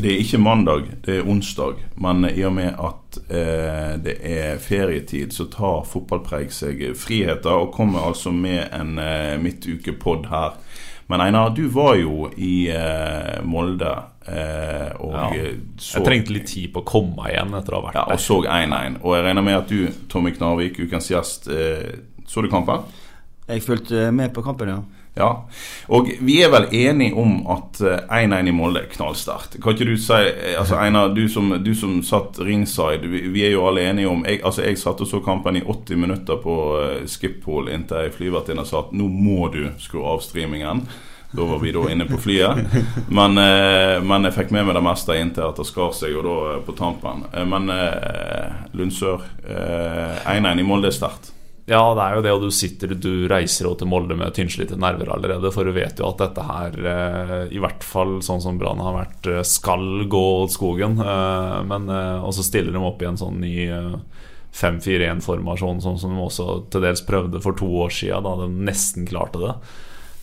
Det er ikke mandag, det er onsdag. Men i og med at eh, det er ferietid, så tar fotballpreik seg friheter og kommer altså med en eh, midtukepod her. Men Einar, du var jo i eh, Molde eh, og Ja. eh, så Jeg trengte litt tid på å komme meg igjen etter å ha vært ja, og så 1-1. Og jeg regner med at du, Tommy Knarvik, ukens gjest, eh, så du kampen? Jeg fulgte med på kampen, ja. Ja, og vi er vel enige om at eh, 1-1 i Molde er knallsterkt. Kan ikke du si eh, altså Einar, du som, du som satt ringside, vi, vi er jo alle enige om jeg, altså jeg satt og så kampen i 80 minutter på uh, Skiphol inntil ei flyvertinne sa at nå må du skru av streamingen. Da var vi da inne på flyet. Men, eh, men jeg fikk med meg det meste inntil at det skar seg, og da eh, på tampen. Eh, men eh, Lundsør, eh, 1-1 i Molde er sterkt. Ja, det er jo det, og du sitter Du reiser jo til Molde med tynnslitte nerver allerede, for du vet jo at dette her, eh, i hvert fall sånn som Brann har vært, eh, skal gå åt skogen. Eh, men Og så stiller de opp i en sånn ny eh, 5-4-1-formasjon, sånn som de også til dels prøvde for to år siden, da de nesten klarte det.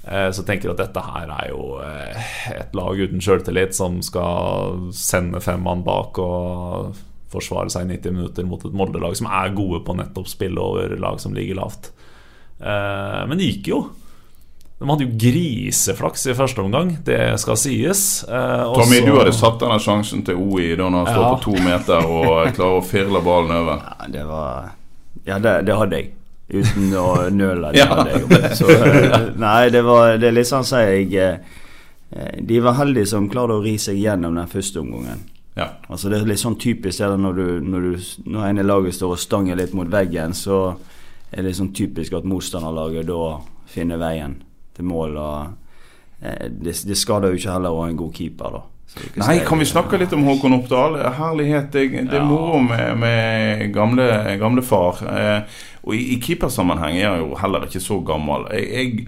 Så Så jeg tenker at dette her er jo et lag uten sjøltillit som skal sende fem mann bak og forsvare seg i 90 minutter mot et Molde-lag som er gode på nettopp spille over lag som ligger lavt. Eh, Men det gikk jo. De hadde jo griseflaks i første omgang, det skal sies. Eh, Tommy, du hadde satt denne sjansen til OI da han står Ja. på to meter og klarer å firle ballen over. ja det var Ja, det, det hadde jeg. Uten å nøle. Det Ja. hadde jeg. Så, eh, nei, det var det er litt sånn som jeg eh, De var heldige som klarte å ri seg gjennom den første omgangen. Ja. Altså Det er litt sånn typisk det når, du, når, du, når ene laget står og stanger litt mot veggen, så er det sånn typisk at motstanderlaget da finner veien til mål. og eh, Det, det skader jo ikke heller å ha en god keeper, da. Nei, kan vi snakke litt om Håkon Oppdal? Herlighet, det, det er moro med, med gamle, gamle far. Eh, og i, i keepersammenheng er han jo heller ikke så gammel. Jeg, jeg,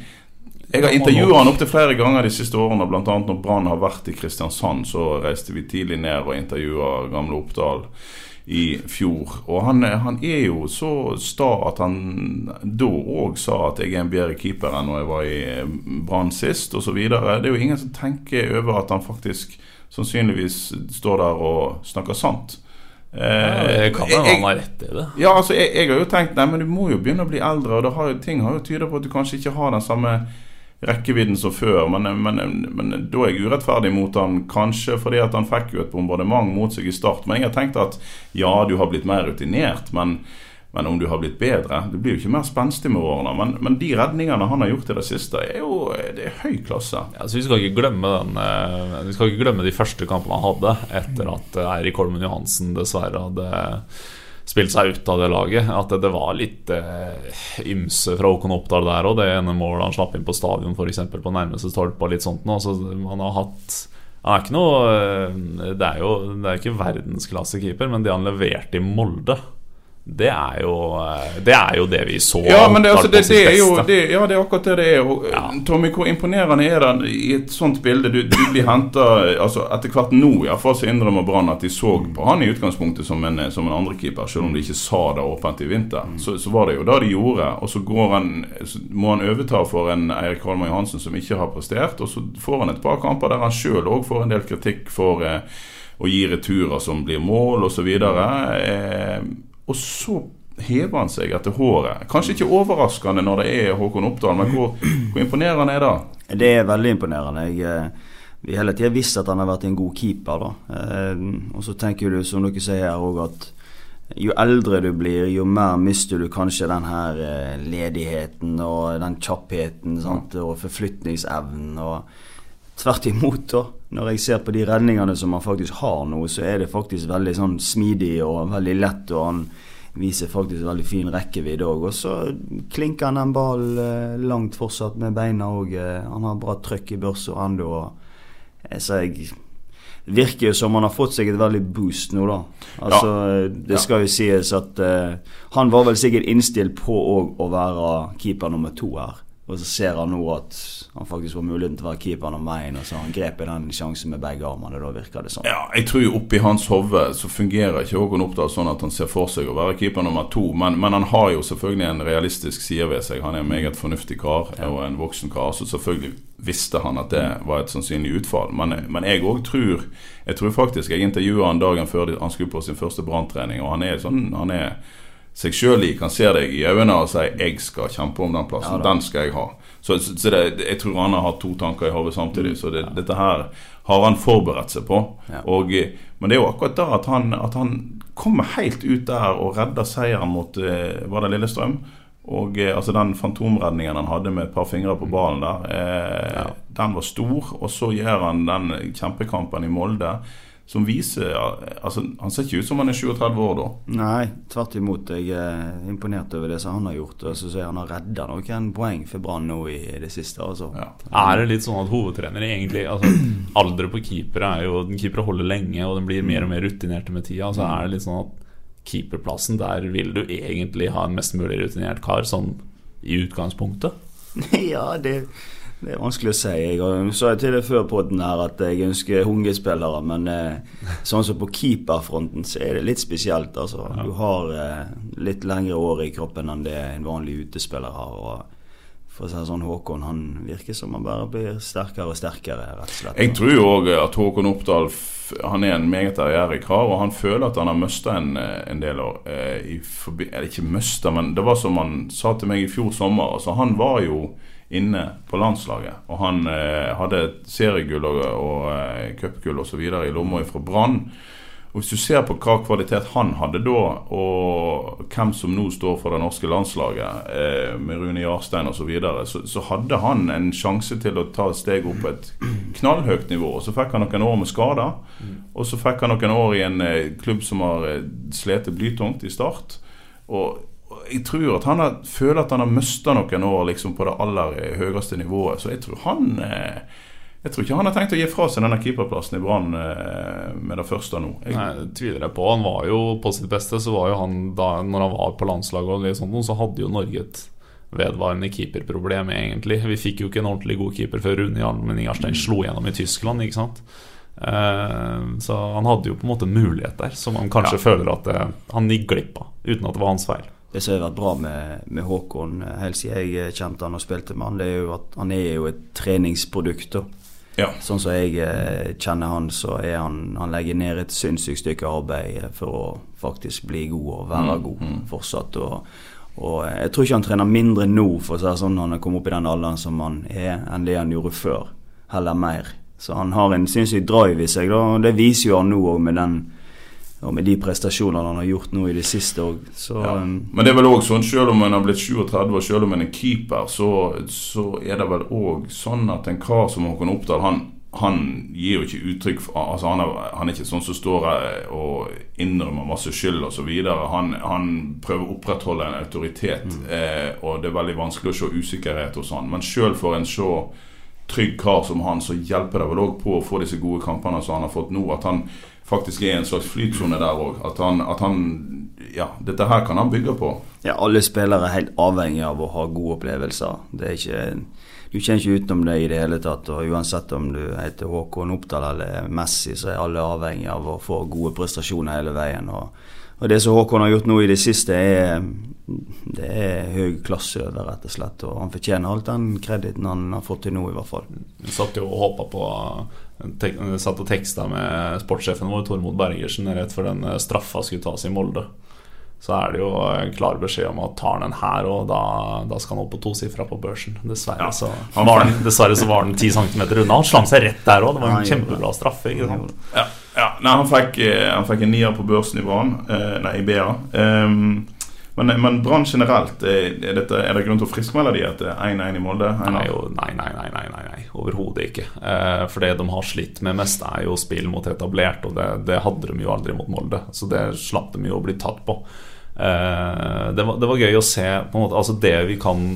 jeg har intervjua han opptil flere ganger de siste årene, bl.a. når Brann har vært i Kristiansand. Så reiste vi tidlig ned og intervjua gamle Oppdal i fjor. Og han, han er jo så sta at han da òg sa at jeg er en bedre keeper enn når jeg var i eh, Brann sist, osv. Det er jo ingen som tenker over at han faktisk sannsynligvis står der og snakker sant. Ja, kan hende han har rett i det. ja, altså jeg, jeg har jo tenkt Nei, men du må jo begynne å bli eldre, og har ting har jo tyda på at du kanskje ikke har den samme rekkevidden som før. Men, men, men da er jeg urettferdig mot han, kanskje fordi at han fikk jo et bombardement mot seg i start. Men jeg har tenkt at ja, du har blitt mer rutinert, men, men om du har blitt bedre Du blir jo ikke mer spenstig med årene. Men, men de redningene han har gjort i det siste, er jo det er høy klasse. Ja, så Vi skal ikke glemme den eh, Vi skal ikke glemme de første kampene han hadde etter at eh, Eirik Holmen Johansen dessverre hadde spilt seg ut av det laget. At det, det var litt eh, ymse fra Håkon Oppdal der òg. Det ene målet han slapp inn på stadion eksempel, på nærmeste stolpe og litt sånt noe. Så han har hatt han er ikke noe eh, Det er jo det er ikke verdensklassekeeper, men det han leverte i Molde det er, jo, eh, det er jo det vi så. Ja, men det, altså, det, det er jo det, Ja, det er akkurat det det er. Og, Ja. Tommy, hvor imponerende er det i et sånt bilde? Du, du blir henta altså, Etter hvert nå iallfall så innrømmer Brann at de så på han i utgangspunktet som en, som en andrekeeper, selv om de ikke sa det åpent i vinter. Så, så var det jo det de gjorde. Og så, går han, så må han overta for en Eirik Holmen Johansen som ikke har prestert. Og så får han et par kamper der han sjøl òg får en del kritikk for eh, å gi returer som blir mål, osv. Og så hever han seg etter håret. Kanskje ikke overraskende når det er Håkon Oppdal, men hvor, hvor imponerende er det? Det er veldig imponerende. Jeg, eh, vi hele tida visst at han har vært en god keeper. da. Eh, og så tenker du, som dere sier her òg, at jo eldre du blir, jo mer mister du kanskje den her eh, ledigheten og den kjappheten sant? og forflytningsevnen. og Tvert imot, da. Når jeg ser på de redningene som han faktisk har nå, så er det faktisk veldig sånn smidig og veldig lett. og han viser faktisk veldig fin rekkevidde òg. Og så klinker han en ball eh, langt fortsatt med beina òg. Eh, han har bra trøkk i børsa ennå. Så jeg virker jo som han har fått seg et veldig boost nå, da. Altså, ja. Det skal jo sies at uh, han var vel sikkert innstilt på å være keeper nummer to her. Og så ser han nå at han faktisk får muligheten til å være keeper nummer én, og så har han i den sjansen med begge armene. Da virker det sånn. Ja, jeg tror jo oppi hans hode så fungerer ikke Håkon Oppdal sånn at han ser for seg å være keeper nummer to, men, men, han har jo selvfølgelig en realistisk side ved seg. Han er en meget fornuftig kar ja. og en voksen kar, så selvfølgelig visste han at det var et sannsynlig utfall. Men, men jeg òg tror Jeg tror faktisk jeg intervjua han dagen før han skulle på sin første branntrening, og han er sånn han er seg sjøl i, kan se deg i øynene og si 'jeg skal kjempe om den plassen'. Ja, den skal jeg ha. Så, så, det, jeg tror han har hatt to tanker i hodet samtidig. Så det, dette her har han forberedt seg på. Ja. Og, men det er jo akkurat da at han, at han kommer helt ut der og redder seieren mot eh, Var det Lillestrøm? Og eh, altså Den fantomredningen han hadde med et par fingre på ballen der, eh, ja. den var stor. Og så gjør han den kjempekampen i Molde som viser altså, Han ser ikke ut som han er 37 år da. Nei, tvert imot. Jeg er imponert over det som han har gjort. Og så sier han har redda noen poeng for Brann nå i det siste. Altså. Ja. Er det litt sånn at hovedtrenere egentlig altså, Alderet på keepere er jo Keepere holder lenge, og den blir mer og mer rutinerte med tida. Så er det litt sånn at keeperplassen, der vil du egentlig ha en mest mulig rutinert kar, sånn i utgangspunktet? ja, det det er vanskelig å si. Jeg sa til deg før på den her at jeg ønsker unge men eh, sånn som på keeperfronten så er det litt spesielt. Altså. Ja. Du har eh, litt lengre år i kroppen enn det en vanlig utespiller har. Og for å si sånn, Håkon han virker som han bare blir sterkere og sterkere. rett og slett. Jeg tror jo òg at Håkon Oppdal han er en meget ærgjerrig kar, og han føler at han har mista en, eh, en, del år. Eh, eller ikke mista, men det var som han sa til meg i fjor sommer. altså Han var jo inne på landslaget. Og han eh, hadde seriegull og, og eh, cupgull osv. i lomma fra Brann. Og Hvis du ser på hva kvalitet han hadde da, og hvem som nå står for det norske landslaget, eh, med Rune Jarstein osv., så, videre, så så hadde han en sjanse til å ta et steg opp på et knallhøyt nivå. Og Så fikk han noen år med skader, og så fikk han noen år i en eh, klubb som har eh, slitt blytungt i start. Og jeg tror at han har, føler at han har mista noen år liksom, på det aller høyeste nivået. Så jeg tror han eh, jeg tror ikke han har tenkt å gi fra seg denne keeperplassen i Brann eh, med det første nå. Jeg... Nei, det tviler jeg på. Han var jo på sitt beste, så var jo han da når han var på landslaget og litt sånt, så hadde jo Norge et vedvarende keeperproblem, egentlig. Vi fikk jo ikke en ordentlig god keeper før Rune Jarlmen Ingarstein slo gjennom i Tyskland, ikke sant. Eh, så han hadde jo på en måte mulighet der, som han kanskje ja. føler at han gikk glipp av, uten at det var hans feil det som har vært bra med, med, Håkon eh, helt siden jeg kjente han og spilte med han, det er jo at han er jo et treningsprodukt. Ja. Sånn som jeg eh, kjenner han, så er han Han legger ned et sinnssykt stykke arbeid for å faktisk bli god og være mm, god mm. fortsatt. Og, og, jeg tror ikke han trener mindre nå, for å si sånn, han har kommet opp i den alderen som han er, enn det han gjorde før. Heller mer. Så han har en sinnssyk drive i seg, da, og det viser jo han nå òg med den og med de prestasjonene han har gjort nå i det siste òg. Ja. Um, Men det er vel òg sånn, selv om en har blitt 37 og selv om en er keeper, så, så er det vel òg sånn at en kar som Håkon Oppdal, han, han gir jo ikke uttrykk for altså han, er, han er ikke sånn som står og innrømmer masse skyld osv. Han, han prøver å opprettholde en autoritet, mm. eh, og det er veldig vanskelig å se usikkerhet hos han. Men sjøl for en så trygg kar som han, så hjelper det vel òg på å få disse gode kampene som han har fått nå. At han faktisk er en slags flytsone der òg. At, at, han Ja, dette her kan han bygge på. Ja, alle spillere er helt avhengig av å ha gode opplevelser. Det er ikke du kjenner ikke utenom det i det hele tatt. og Uansett om du heter Håkon Oppdal eller Messi, så er alle avhengig av å få gode prestasjoner hele veien. Og, og Det som Håkon har gjort nå i det siste, er, det er høy klasse over, rett og slett. Og han fortjener alt den krediten han har fått til nå, i hvert fall. Jeg satt jo og håpa på satt og teksta med sportssjefen vår, Tormod Bergersen, rett før den eh, straffa skulle tas i Molde. så er det jo en klar beskjed om at tar han den her, og da, da skal han opp på tosifra på børsen. Dessverre, Ja. så Han var den, dessverre så var den ti centimeter unna. Han slang seg rett der òg. Det var en ja, kjempebra straffe. Ja, ja. Nei, han fikk, eh, han fikk en nier på. Eh, nei, i BA. Ehm, men men Brann generelt, er, dette, er det grunn til å friskmelde de etter 1-1 i Molde? Nei, nei, nei, nei, nei, nei. overhodet ikke. Eh, for det de har slitt med mest, er jo spill mot etablert, og det, det hadde de jo aldri mot Molde. Så det slapp de jo å bli tatt på. Eh, det, var, det var gøy å se på en måte, altså det vi kan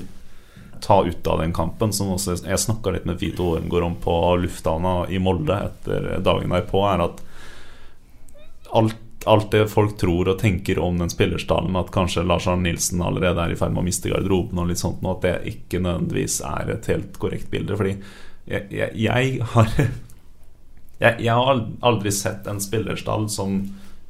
ta ut av den kampen, som også jeg snakka litt med Vito Ormgård om på lufthavna i Molde etter dagen derpå, er at alt, alt det folk tror og tenker om den spillerstallen, at kanskje Lars Arne Nilsen allerede er i ferd med å miste garderoben, og litt sånt, og at det ikke nødvendigvis er et helt korrekt bilde. Fordi jeg, jeg, jeg har jeg, jeg har aldri sett en spillerstall som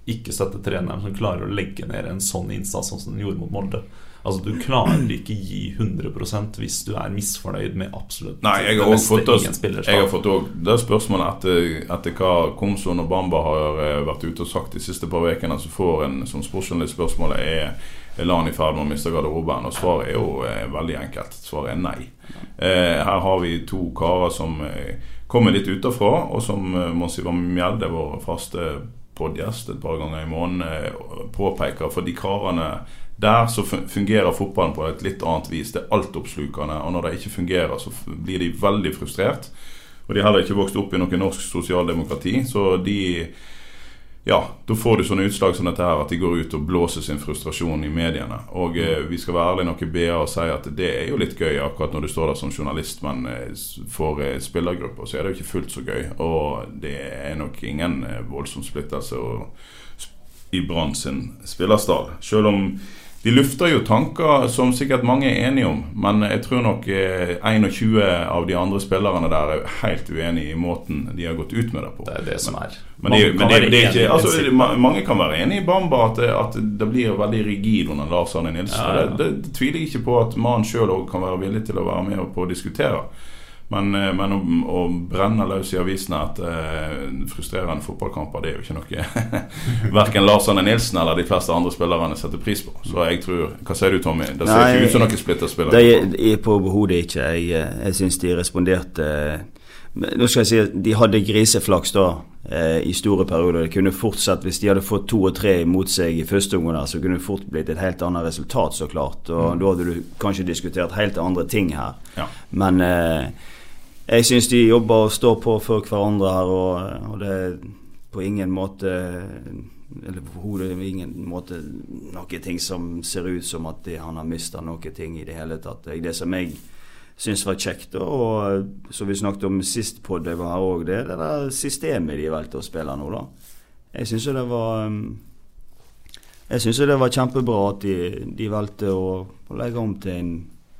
ikke støtter treneren, som klarer å legge ned en sånn innsats som den gjorde mot Molde. Altså Du klarer ikke gi 100% hvis du er misfornøyd med absolutt Nei, jeg har også fått, oss, jeg har fått det spørsmålet etter, etter hva Komson og Bamba har eh, vært ute og sagt de siste par ukene. Så får en som sportsjournalist spørsmålet er er han i ferd med å miste garderoben. Og svaret er jo eh, veldig enkelt. Svaret er nei. Eh, her har vi to karer som eh, kommer litt utafra, og som eh, Monsiva Mjelde, vår faste podgjest et par ganger i måneden, eh, påpeker. For de karene der så fungerer fotballen på et litt annet vis. Det er altoppslukende. Og når det ikke fungerer, så blir de veldig frustrert. Og de har heller ikke vokst opp i noe norsk sosialdemokrati. Så de Ja, da får du sånne utslag som dette her, at de går ut og blåser sin frustrasjon i mediene. Og eh, vi skal være ærlige nok i BA og si at det er jo litt gøy akkurat når du står der som journalist, men eh, for eh, spillergrupper så er det jo ikke fullt så gøy. Og det er nok ingen eh, voldsom splittelse i Brann sin spillerstall. Selv om de lufter jo tanker som sikkert mange er enige om, men jeg tror nok eh, 21 av de andre spillerne der er helt uenig i måten de har gått ut med det på. Det er det som er. Men, Mange men kan det, være det ikke i altså, Mange kan være enig i Bamba at det, at det blir veldig rigid under Lars Arne Nilsen. Ja, ja. Det tviler jeg ikke på at mannen sjøl òg kan være villig til å være med på å diskutere. Men, eh, men å, å brenne løs i avisene etter eh, frustrerende fotballkamper, det er jo ikke noe verken Lars Arne Nilsen eller de fleste andre spillerne setter pris på. Så jeg tror Hva sier du, Tommy? Det ser Nei, ikke ut som noen splitterspiller. Det er, på overhodet ikke. Jeg, eh, jeg syns de responderte men Nå skal jeg si at De hadde griseflaks da eh, i store perioder. Det kunne fortsatt, Hvis de hadde fått to og tre imot seg i første omgang, så kunne det fort blitt et helt annet resultat, så klart. Og Da hadde du kanskje diskutert helt andre ting her. Ja. Men eh, jeg syns de jobber og står på for hverandre her, og, og det er på ingen måte Eller på hodet ingen måte noen ting som ser ut som at de, han har mista noe ting i det hele tatt. Det som jeg syns var kjekt, og som vi snakket om sist på det var her òg, det er det der systemet de valgte å spille nå, da. Jeg syns jo det var um, Jeg syns det var kjempebra at de, de valgte å, å legge om til en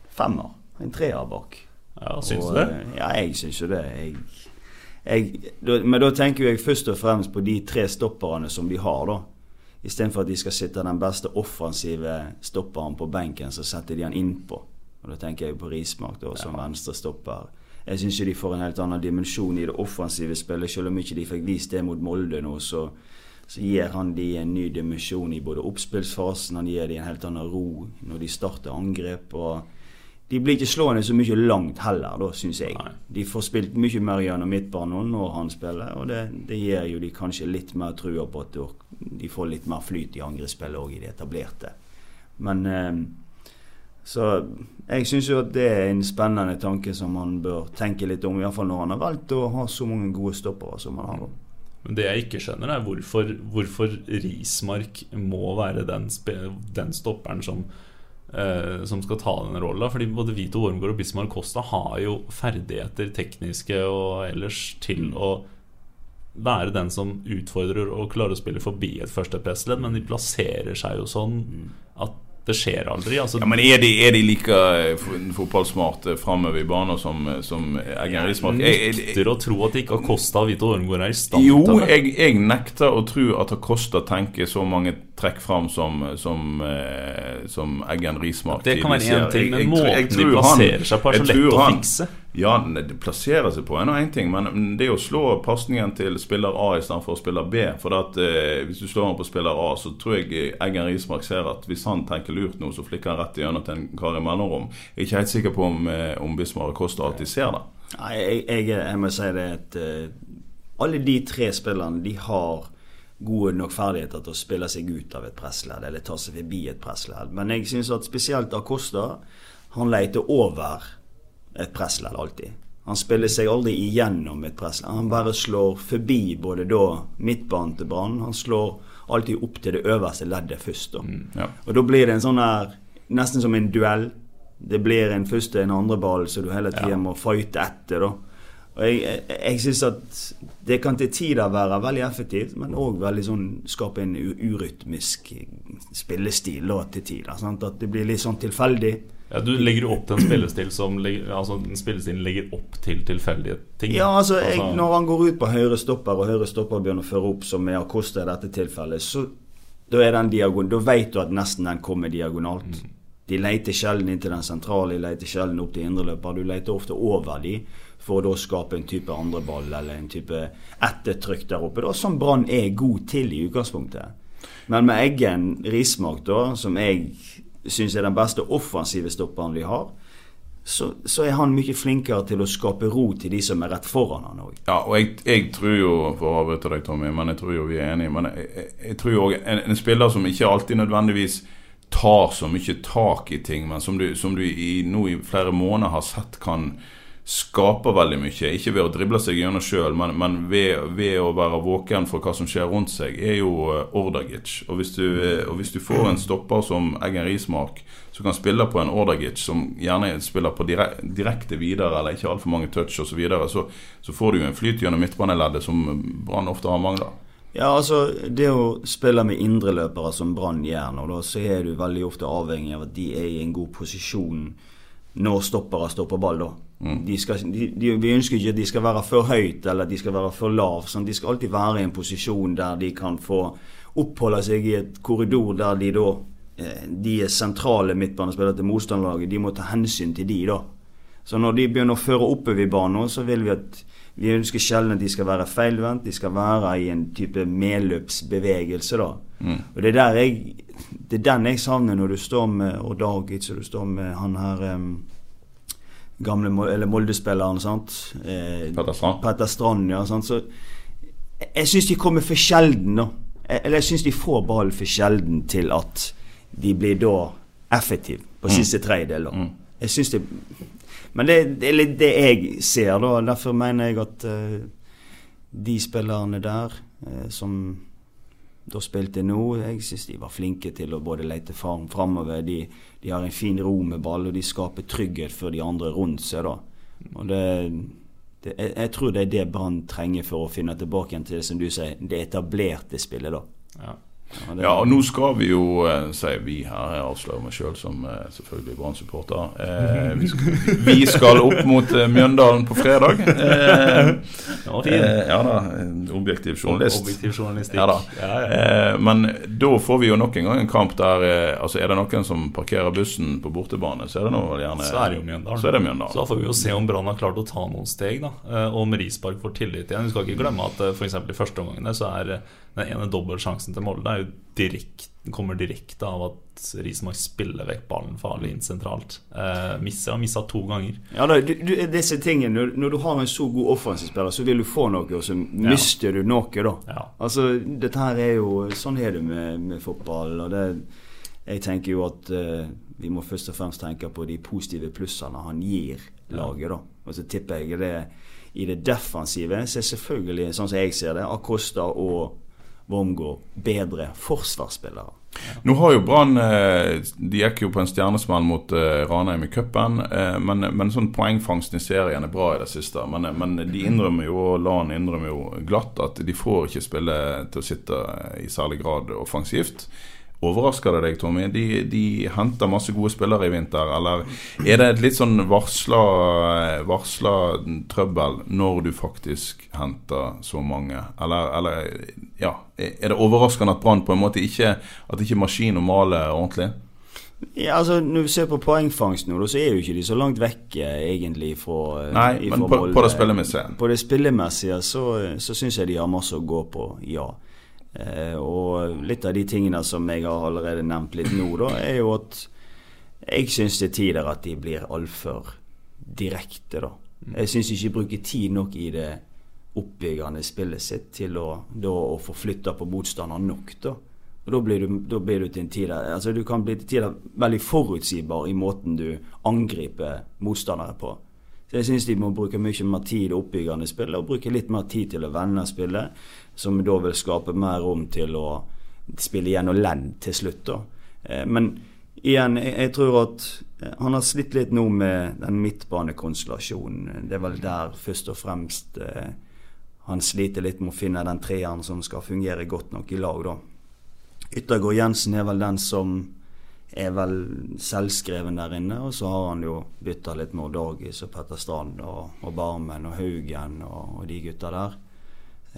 femmer. En treer bak. Ja, syns du det? eh, Ja, jeg syns jo det. Jeg, jeg, men da tenker jeg først og fremst på de tre stopperne som de har, da. Istedenfor at de skal sitte den beste offensive stopperen på benken, så setter de han innpå. Og Da tenker jeg på Rismark da, som venstre venstrestopper. Jeg syns de får en helt annen dimensjon i det offensive spillet. Selv om ikke de fikk vist det mot Molde nå, så, så gir han de en ny dimensjon i både oppspillsfasen, han gir de en helt annen ro når de starter angrep. og de blir ikke slående så mye langt heller, da, syns jeg. Nei. De får spilt mye mer gjennom midtbanen når han spiller, og det, det gir jo de kanskje litt mer trua på at de får litt mer flyt i angrepsspillet òg, i det etablerte. Men eh, Så jeg syns jo at det er en spennende tanke som man bør tenke litt om, iallfall når han har valgt å ha så mange gode stoppere som han har. da. Men det jeg ikke skjønner, er hvorfor, hvorfor Rismark må være den, den stopperen som, eh, som skal ta den rollen. Fordi både Vito Wormgård og Bismar Costa har jo ferdigheter, tekniske og ellers, til å være den som utfordrer og klarer å spille forbi et førstepressledd, men de plasserer seg jo sånn at det skjer aldri. Altså, Ja, men er de, er de like eh, fotballsmarte framover i banen som, eh, som Eggen Rismark? Jeg- jeg- nekter å tro at ikke Acosta og Vito Wormgård er i stand Jo, til det. jeg, jeg nekter å tro at Acosta tenker så mange trekk fram som, som, eh, som Eggen Rismark Det kan være én ting, men måten de plasserer han, seg på er så lett å fikse. Ja, det plasserer seg på en og én ting, men det å slå pasningen til spiller A istedenfor spiller B For at, eh, Hvis du slår han på spiller A, så tror jeg Eggen Rismark ser at hvis han tenker lurt nå, så flikker han rett igjennom til en kar i mellomrom. Jeg er ikke helt sikker på om, eh, om Bismar Costa alltid ser det. Nei, jeg, jeg, jeg må si det at eh, alle de tre spillerne de har gode nok ferdigheter til å spille seg ut av et pressledd eller ta seg forbi et pressledd. Men jeg syns at spesielt Acosta han leter over et pressledd alltid. Han spiller seg aldri igjennom et pressledd. Han bare slår forbi både da midtbanen til Brann. Han slår alltid opp til det øverste leddet først. Da. Ja. Og da blir det en sånn her Nesten som en duell. Det blir en første en andre ball som du hele tida må fighte etter. da og Jeg, jeg, jeg syns at det kan til tider være veldig effektivt, men òg veldig sånn skape en urytmisk spillestil da, til tider. Sant? At det blir litt sånn tilfeldig. Ja, du legger opp til en spillestil som legger, altså, spillestilen legger opp til tilfeldige ting. Ja, altså, jeg, Når han går ut på høyre stopper, og høyre stopper begynner å føre opp, som er Acosta i dette tilfellet, så da er den diagon, da vet du at nesten den kommer diagonalt. De leter sjelden inn til den sentrale, de leter sjelden opp til indreløper. Du leter ofte over de for å da skape en type andreball eller en type ettertrykk der oppe. Da, som Brann er god til i utgangspunktet. Men med Eggen Rismark, da, som jeg syns er den beste offensive stopperen vi har, så, så er han mye flinkere til å skape ro til de som er rett foran han òg. Ja, og jeg, jeg tror jo For å avbryte deg, Tommy, men jeg tror jo vi er enige. Men jeg, jeg, tror jo en, en spiller som ikke alltid nødvendigvis tar så mye tak i ting, men som du, som du i, nå i flere måneder har sett kan skape veldig mye. Ikke ved å drible seg gjennom sjøl, men, men ved, ved å være våken for hva som skjer rundt seg, er jo eh, Ordagic. Og hvis du, eh, og hvis du får en stopper som Eggen Rismark, som kan spille på en Ordagic som gjerne spiller på direk, direkte videre, eller ikke altfor mange touch osv., så, videre, så så får du jo en flyt gjennom midtbaneleddet som Brann ofte har mangla. Ja, altså Det å spille med indreløpere som Brann gjør nå, da, så er du veldig ofte avhengig av at de er i en god posisjon når stoppere stopper ball. da. De skal, de, de, vi ønsker ikke at de skal være for høyt eller at de skal være for lav. Sånn, de skal alltid være i en posisjon der de kan få oppholde seg i et korridor der de da eh, De er sentrale midtbanespillere til motstanderlaget. De må ta hensyn til de da. Så når de begynner å føre oppover i banen, så vil vi at vi ønsker sjelden at de skal være feilvendt. De skal være i en type medløpsbevegelse, da. Og det er der jeg Det er den jeg savner når du står med Ordagic og du står med han her em, gamle eller Molde-spilleren. Eh, Petter Strand. Petter Strand, ja. Sant? Så jeg, jeg syns de kommer for sjelden, da. Eller jeg syns de får ballen for sjelden til at de blir da effektive på siste tredjedel. Mm. Jeg syns det Men det, det er litt det jeg ser, da. Derfor mener jeg at uh, de spillerne der uh, som da spilte nå, jeg syns de var flinke til å både lete fram framover. De, de har en fin ro med ball, og de skaper trygghet for de andre rundt seg. da. Og det, det, jeg, jeg tror det er det Brann trenger for å finne tilbake igjen til det som du sier, det etablerte spillet. da. Ja. Ja, og nå skal vi jo, eh, sier vi her, jeg avslører meg sjøl som eh, selvfølgelig Brann-supporter. Eh, vi, vi skal opp mot eh, Mjøndalen på fredag. Eh, ja da, objektiv journalist. Objektiv journalistikk. Ja da. Ja. Eh, men da får vi jo nok en gang en kamp der altså Er det noen som parkerer bussen på bortebane, så er det nå gjerne Så er det jo Mjøndalen. Så det Mjøndalen. Så da får vi jo se om Brann har klart å ta noen steg. da Og om Rispark får tillit igjen. Vi skal ikke glemme at f.eks. i første omgangene så er den ene dobbeltsjansen til Molde direkt, kommer direkte av at Rismark spiller vekk ballen farlig inn sentralt. Eh, misser, har missa to ganger. Ja, da, du, disse tingene, når, når du har en så god offensivspiller, så vil du få noe, og så mister du noe, da. Ja. Altså, dette her er jo Sånn er det med, med fotball. Og det, jeg tenker jo at uh, vi må først og fremst tenke på de positive plussene han gir laget, da. Og så tipper jeg det i det defensive så er selvfølgelig, sånn som jeg ser det, Acosta og Wormgård bedre forsvarsspillere. Nå har jo Brann eh, De gikk jo på en stjernesmell mot eh, Ranheim i cupen. Eh, men, men sånn poengfangsten i serien er bra i det siste. Men, men de innrømmer jo, og LAN innrømmer jo glatt, at de får ikke spille til å sitte i særlig grad offensivt. Overrasker det deg, Tommy? De, de henter masse gode spillere i vinter. Eller er det et litt sånn varsla, varsla trøbbel når du faktisk henter så mange? Eller, eller ja, er det overraskende at Brann på en måte ikke At ikke maskinen maler ordentlig? Ja, altså Når vi ser på poengfangst nå, så er jo ikke de så langt vekk eh, egentlig fra Nei, men på, på det spillemessige. På det spillemessige så, så syns jeg de har masse å gå på, ja. Eh, og litt av de tingene som jeg har allerede nevnt litt nå, da, er jo at jeg syns det er tider at de blir altfor direkte, da. Jeg syns ikke de bruker tid nok i det oppbyggende spillet sitt til å, da, å få flytta på motstanderen nok, da. Og da blir, du, da blir du til en tid der altså Du kan bli til tider veldig forutsigbar i måten du angriper motstandere på. Så jeg syns de må bruke mye mer tid i det oppbyggende spillet, og bruke litt mer tid til å vende spillet, som da vil skape mer rom til å spille gjennom ledd til slutt. da. Eh, Men igjen, jeg, tror at eh, han har slitt litt nå med den midtbanekonstellasjonen. Det er vel der først og fremst eh, han sliter litt med å finne den treeren som skal fungere godt nok i lag, da. Yttergård Jensen er vel den som er vel selvskreven der inne. Og så har han jo bytta litt med Dagis og Petter Strand og, og Barmen og Haugen og, og de gutta der.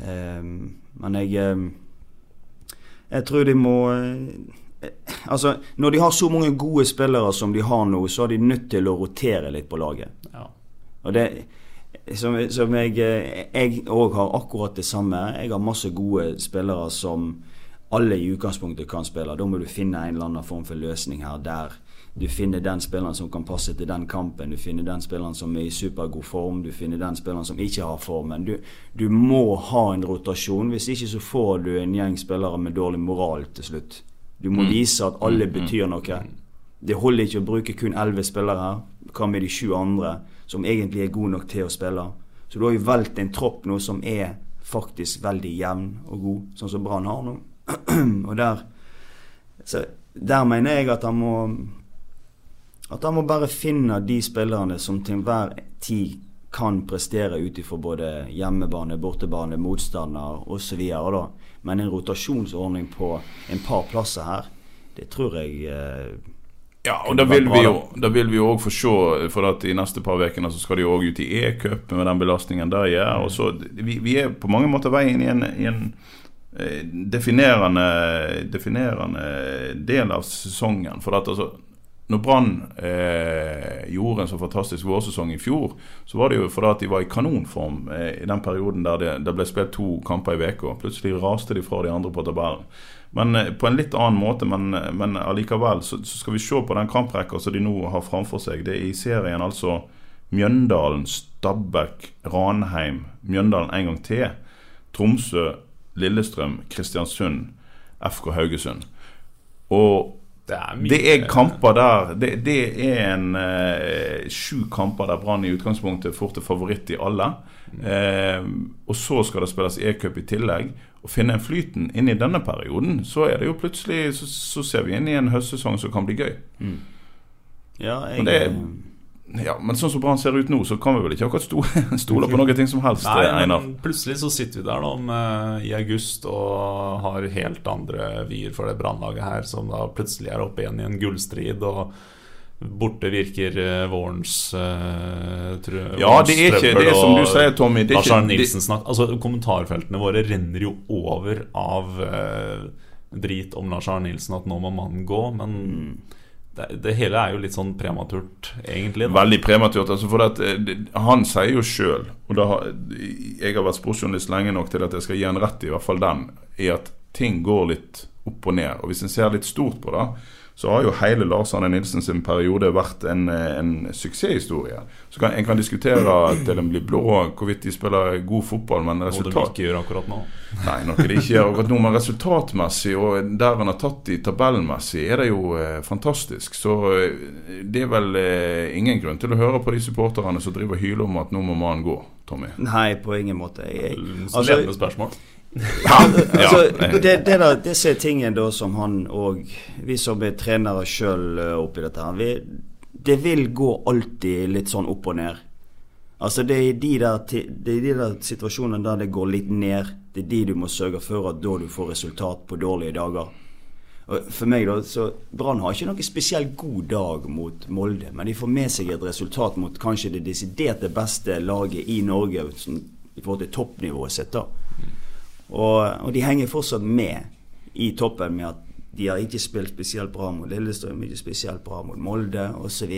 Ehm, men jeg ehm, Jeg tror de må eh, Altså, når de har så mange gode spillere som de har nå, så er de nødt til å rotere litt på laget. Ja. Og det som, som jeg Jeg òg har akkurat det samme. Jeg har masse gode spillere som alle i utgangspunktet kan spille. Da må du finne en eller annen form for løsning her der du finner den spilleren som kan passe til den kampen. Du finner den spilleren som er i supergod form. Du finner den spilleren som ikke har formen. Du, du må ha en rotasjon. Hvis ikke så får du en gjeng spillere med dårlig moral til slutt. Du må vise at alle betyr noe. Det holder ikke å bruke kun elleve spillere her. Hva med de sju andre som egentlig er gode nok til å spille? Så du har jo valgt en tropp nå som er faktisk veldig jevn og god, sånn som Brann har nå. og der så Der mener jeg at han må At han må bare finne de spillerne som til enhver tid kan prestere ut ifra både hjemmebane, bortebane, motstander osv. Men en rotasjonsordning på en par plasser her, det tror jeg eh, Ja, og da vil vi jo Da vil vi jo òg få se, for at i neste par ukene så skal de òg ut i e-cup med den belastningen der gjør. Og så vi, vi er på mange måter veien i en, i en eh, definerende, definerende del av sesongen. For at altså når Brann eh, gjorde en så fantastisk vårsesong i fjor, så var det jo fordi at de var i kanonform eh, i den perioden der det, det ble spilt to kamper i uka. Plutselig raste de fra de andre på tabellen. Men eh, på en litt annen måte, men, men allikevel så, så skal vi se på den kamprekka som de nå har framfor seg. Det er i serien altså Mjøndalen, Stabæk, Ranheim, Mjøndalen en gang til. Tromsø, Lillestrøm, Kristiansund, FK Haugesund. Og Det er mye det er kamper der Det, det er en eh, sju kamper der Brann i utgangspunktet fort er favoritt i alle. Eh, og så skal det spilles e-cup i tillegg. Å finne en flyten inn i denne perioden, så er det jo plutselig Så, så ser vi inn i en høstsesong som kan bli gøy. Ja, jeg Men det er- Ja, Men sånn som Brann ser ut nå, så kan vi vel ikke akkurat stole, på noe ting som helst, Nei, Einar. men plutselig så sitter vi der da med, i august og har helt andre vyer for det brannlaget her, som da plutselig er oppe igjen i en gullstrid. Og borte virker eh, vårens uh, Ja, det er ikke det er som du sier, Tommy. Det er ikke, Nilsen snakk Altså, kommentarfeltene våre renner jo over av uh, drit om Lars Arne Nilsen, at nå må mannen gå, men det, det hele er jo litt sånn prematurt, egentlig. da. Veldig prematurt. Altså for at, eh, det- han sier jo sjøl, og har, jeg har vært sportsjournalist lenge nok til at jeg skal gi han rett i, i hvert fall den, i at ting går litt opp og ned. Og hvis en ser litt stort på det, så har jo hele Lars Arne Nilsen sin periode vært en, en suksesshistorie. Så kan, En kan diskutere til en blir blå hvorvidt de spiller god fotball, men Og det de ikke gjør akkurat nå. Nei, noe de ikke gjør akkurat nå, men resultatmessig og der han har tatt de tabellmessig, er det jo eh, fantastisk. Så eh, det er vel eh, ingen grunn til å høre på de supporterne som driver og hyler om at nå må mannen gå, Tommy. Nei, på ingen måte. Jeg, jeg, altså, ledende altså, det, det der, disse tingene da som han og vi som er trenere sjøl oppi dette her vi, Det vil gå alltid litt sånn opp og ned. Altså det er, de der, det er de der situasjonene der det går litt ned. Det er de du må sørge for at da du får resultat på dårlige dager. Og for meg da, så Brann har ikke noen spesielt god dag mot Molde, men de får med seg et resultat mot kanskje det desiderte beste laget i Norge i forhold til toppnivået sitt. da. Og, og de henger fortsatt med i toppen med at De har ikke spilt spesielt bra mot Lillestrøm, ikke spesielt bra mot Molde osv.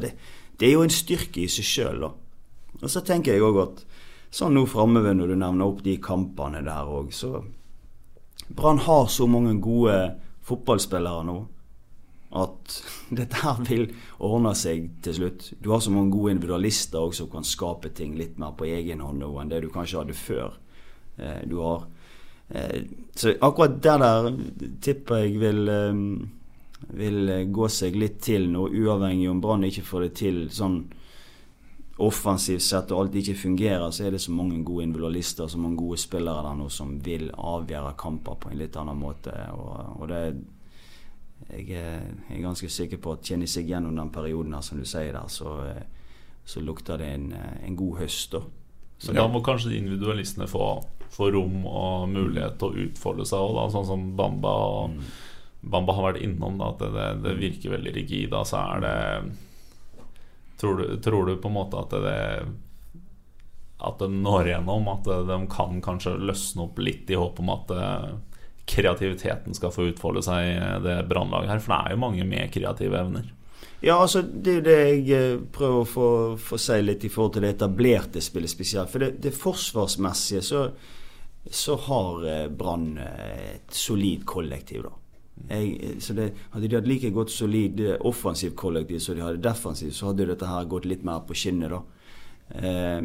Det, det er jo en styrke i seg sjøl. Og så tenker jeg òg at sånn nå framover, når du nevner opp de kampene der òg, så Brann har så mange gode fotballspillere nå at dette her vil ordne seg til slutt. Du har så mange gode individualister òg som kan skape ting litt mer på egen hånd nå enn det du kanskje hadde før. Eh, du har eh, Så akkurat det der tipper jeg vil eh, vil gå seg litt til nå, uavhengig om Brann ikke får det til sånn offensivt sett og alt ikke fungerer, så er det så mange gode individualister så mange gode spillere der nå som vil avgjøre kamper på en litt annen måte. Og, og det jeg er ganske sikker på at kjenner seg gjennom den perioden her, som du sier der, så, så lukter det en, en god høst. da. Så da må kanskje individualistene få, få, rom og mulighet til å utfolde seg òg, sånn som Bamba. Mm. Bamba har vært innom da, at det, det, virker veldig rigid. Da, så er det tror du, tror du, på en måte at det At det når igjennom? At de kan kanskje løsne opp litt i håp om at kreativiteten skal få utfolde seg i det brannlaget her? For det er jo mange med kreative evner. Ja, altså det er jo det jeg eh, prøver å få, få si litt i forhold til det etablerte spillet spesielt. For det, det forsvarsmessige så, så har eh, Brann eh, et solid kollektiv, da. Jeg, så det, hadde de hatt like godt solid offensiv kollektiv som de hadde defensiv, så hadde dette her gått litt mer på skinnet, da.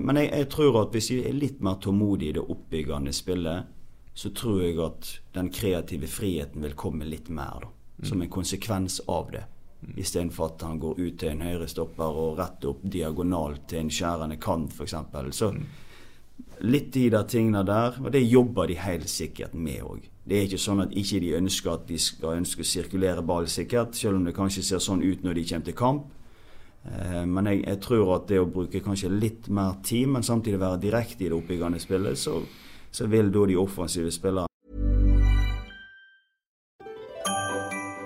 men jeg, jeg, tror at hvis de er litt mer tålmodige i det oppbyggende spillet, så tror jeg at den kreative friheten vil komme litt mer, da. Som en konsekvens av det. Mm. Istedenfor at han går ut til en høyrestopper og rett opp diagonalt til en skjærende kant, f.eks. Så litt i de tingene der, og det jobber de helt sikkert med òg. Det er ikke sånn at ikke de ønsker at de skal ønske å sirkulere ball sikkert, selv om det kanskje ser sånn ut når de kommer til kamp. Eh, men jeg, jeg, tror at det å bruke kanskje litt mer tid, men samtidig være direkte i det oppbyggende spillet, så så vil da de offensive spillerne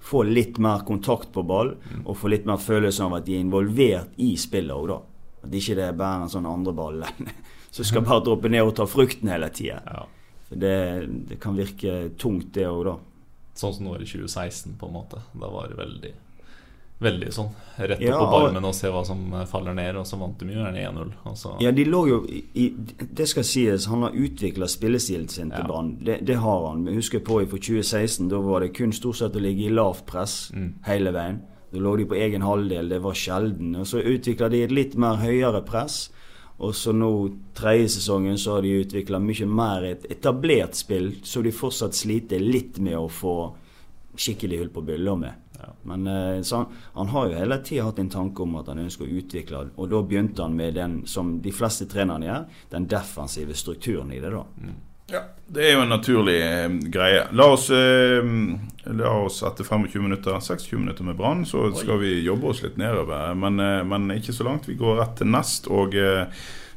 få litt mer kontakt på ball mm. og få litt mer følelse av at de er involvert i spillet òg, da. At ikke det er bare en sånn andreball som skal bare droppe ned og ta frukten hele tida. Ja. Det, det, kan virke tungt, det òg, da. Sånn som nå i 2016, på en måte. Da var det veldig veldig sånn rett opp ja, på barmen og se hva som faller ned, og så vant de jo gjerne 1-0. Ja, de lå jo i, Det skal sies, han har utvikla spillestilen sin til ja. Brann. Det, det, har han. Vi husker på for 2016, da var det kun stort sett å ligge i lavt press mm. hele veien. Da lå de på egen halvdel, det var sjelden. Og så utvikla de et litt mer høyere press. Og så nå, tredje sesongen, så har de utvikla mye mer et etablert spill, så de fortsatt sliter litt med å få skikkelig hull på bylla med. Men så han, han, har jo hele tida hatt en tanke om at han ønsker å utvikle, og da begynte han med den som de fleste trenerne gjør, den defensive strukturen i det. da. Mm. Ja, det er jo en naturlig eh, greie. La oss, eh, la oss etter 25 minutter, 26 minutter med Brann, så skal vi jobbe oss litt nedover. Men, eh, men, ikke så langt. Vi går rett til nest. og eh,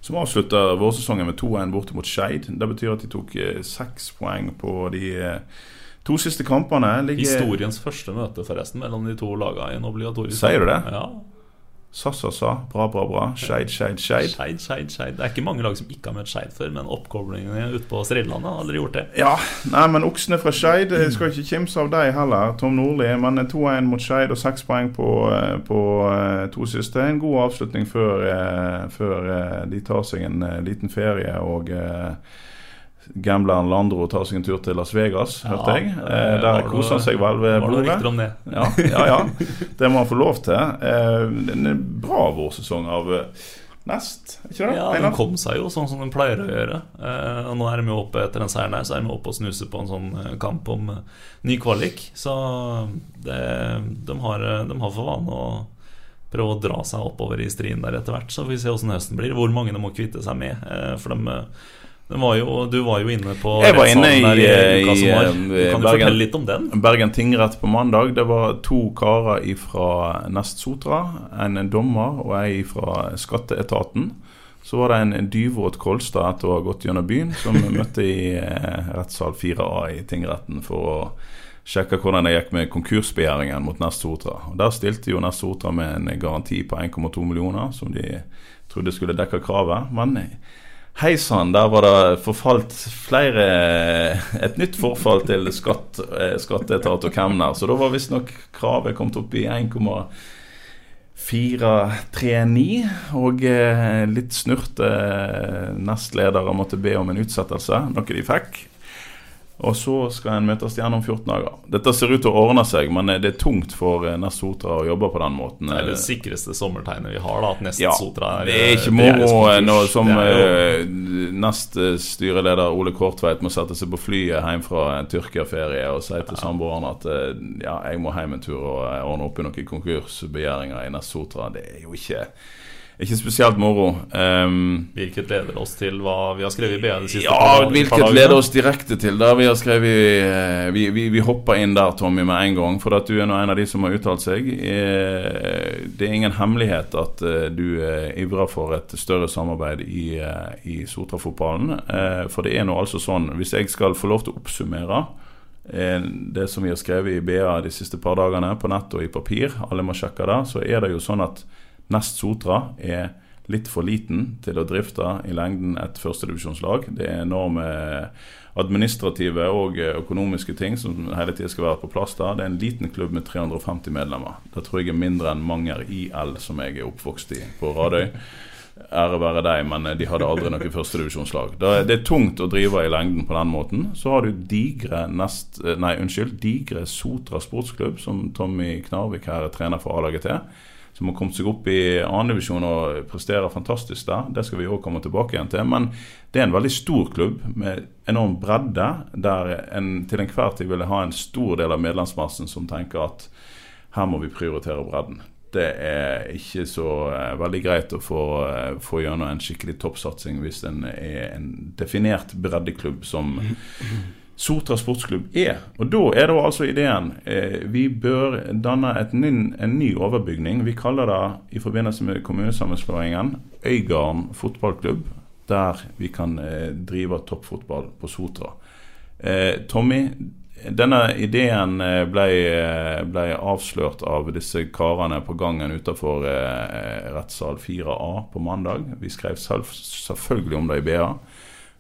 som avslutter vårsesongen med 2-1 borte mot Skeid. Det betyr at de tok eh, seks poeng på de To siste kampene ligger Historiens første møte forresten mellom de to lagene i en obligatorisk Sier du det? Ja. Sa, sa, sa. Bra, bra, bra. Skeid, Skeid, Skeid. Skeid, Skeid, Skeid. Det er ikke mange lag som ikke har møtt Skeid før, men oppkoblingene ute på Strillandet har aldri gjort det. Ja, nei, men oksene fra Skeid skal ikke kimse av deg heller, Tom Nordli. Men 2-1 mot Skeid og seks poeng på, eh, på, eh, to siste. En god avslutning før, eh, før de tar seg en liten ferie og gambleren Landro tar seg en tur til Las Vegas, hørte jeg. Eh, der koser han seg vel ved bordet. Det? Ja, ja, ja. Det må han få lov til. Eh, en bra vårsesong av eh, Nest, ikke det? Ja, den kom seg jo sånn som den pleier å gjøre. Eh, og nå er de jo oppe etter den seieren her, så er de oppe og snuser på en sånn eh, kamp om ny kvalik. Så det, de, har, de har for vane å prøve å dra seg oppover i striden der etter hvert. Så får vi se åssen høsten blir. Hvor mange de må kvitte seg med. Eh, for de Var jo, du var jo inne på Jeg var inne i, i, i var. i, Du eh, fortelle litt om den? Bergen tingrett på mandag. Det var to karer fra Nest Sotra. En dommer og ei fra skatteetaten. Så var det en dyvåt Kolstad etter å ha gått gjennom byen, som møtte i eh, rettssal 4A i tingretten for å sjekke hvordan det gikk med konkursbegjæringen mot Nest Sotra. Og Der stilte jo Nest Sotra med en garanti på 1,2 millioner, som de trodde skulle dekke kravet. Men hei sann, der var det forfalt flere Et nytt forfall til skatt, eh, skatteetat og kemner. Så da var visstnok kravet kommet opp i 1,439. Og eh, litt snurte eh, nestledere måtte be om en utsettelse, noe de fikk. Og så skal en møtes igjen om 14 dager. Dette ser ut til å ordne seg, men det er tungt for Nest Sotra å jobbe på den måten. Det er det sikreste sommertegnet vi har, da. At Nest Ja, Sotra er det er ikke moro som jo- eh, nest eh, styreleder Ole Kortveit må sette seg på flyet hjem fra en Tyrkia-ferie og si til samboeren at eh, ja, jeg må hjem en tur og eh, ordne opp i noen konkursbegjæringer i Nest Sotra. Det er jo ikke, ikke spesielt moro. Um, Hvilket leder oss til hva vi har skrevet i BA det siste ja, par, par hvilket dagene. leder oss direkte til det vi har skrevet eh, Vi, vi, vi hopper inn der, Tommy, med en gang. For at du er nå en av de som har uttalt seg. Eh, Det er ingen hemmelighet at eh, du ivrer for et større samarbeid i, i Sotra-fotballen. For det er nå altså sånn, hvis jeg skal få lov til å oppsummere det som vi har skrevet i BA de siste par dagene, på nett og i papir, alle må sjekke det, så er det jo sånn at Nest Sotra er litt for liten til å drifte i lengden et førstedivisjonslag. Det er enorme administrative og økonomiske ting som hele tiden skal være på plass der. Det er en liten klubb med 350 medlemmer. Det tror jeg er mindre enn Manger IL, som jeg er oppvokst i på Radøy. Ære være deg, men de hadde aldri noe førstedivisjonslag. Det, det er tungt å drive i lengden på den måten. Så har du digre nest, nei, unnskyld, digre Sotra sportsklubb, som Tommy Knarvik her er trener for A-laget til som har kommet seg opp i andredivisjon og presterer fantastisk der. Det skal vi òg komme tilbake igjen til. Men det er en veldig stor klubb med enorm bredde, der en til enhver tid vil ha en stor del av medlemsmassen som tenker at her må vi prioritere bredden. Det er ikke så eh, veldig greit å få, eh, få gjennom en skikkelig toppsatsing hvis en er en definert breddeklubb som Sotra sportsklubb er. Og da er det altså ideen eh, vi bør danne et ny, en ny overbygning. Vi kaller det i forbindelse med kommunesammenslåingen Øygarden fotballklubb. Der vi kan eh, drive toppfotball på Sotra. Eh, Tommy, denne ideen eh, ble, eh, ble avslørt av disse karene på gangen utenfor eh, rettssal 4A på mandag. Vi skrev selv, selvfølgelig om det i BA.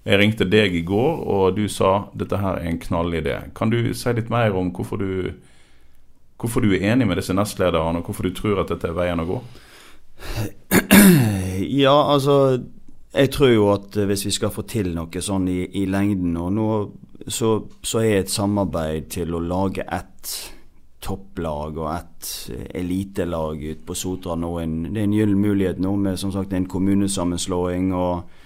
Jeg ringte deg i går, og du sa dette her er en knallidé. Kan du si litt mer om hvorfor du, hvorfor du er enig med disse nestlederne, og hvorfor du tror at dette er veien å gå? Ja, altså Jeg tror jo at eh, hvis vi skal få til noe sånn i, i lengden, og nå, så, så er et samarbeid til å lage ett topplag og ett eh, elitelag ute på Sotra nå en, Det er en gyllen mulighet nå med som sagt en kommunesammenslåing. og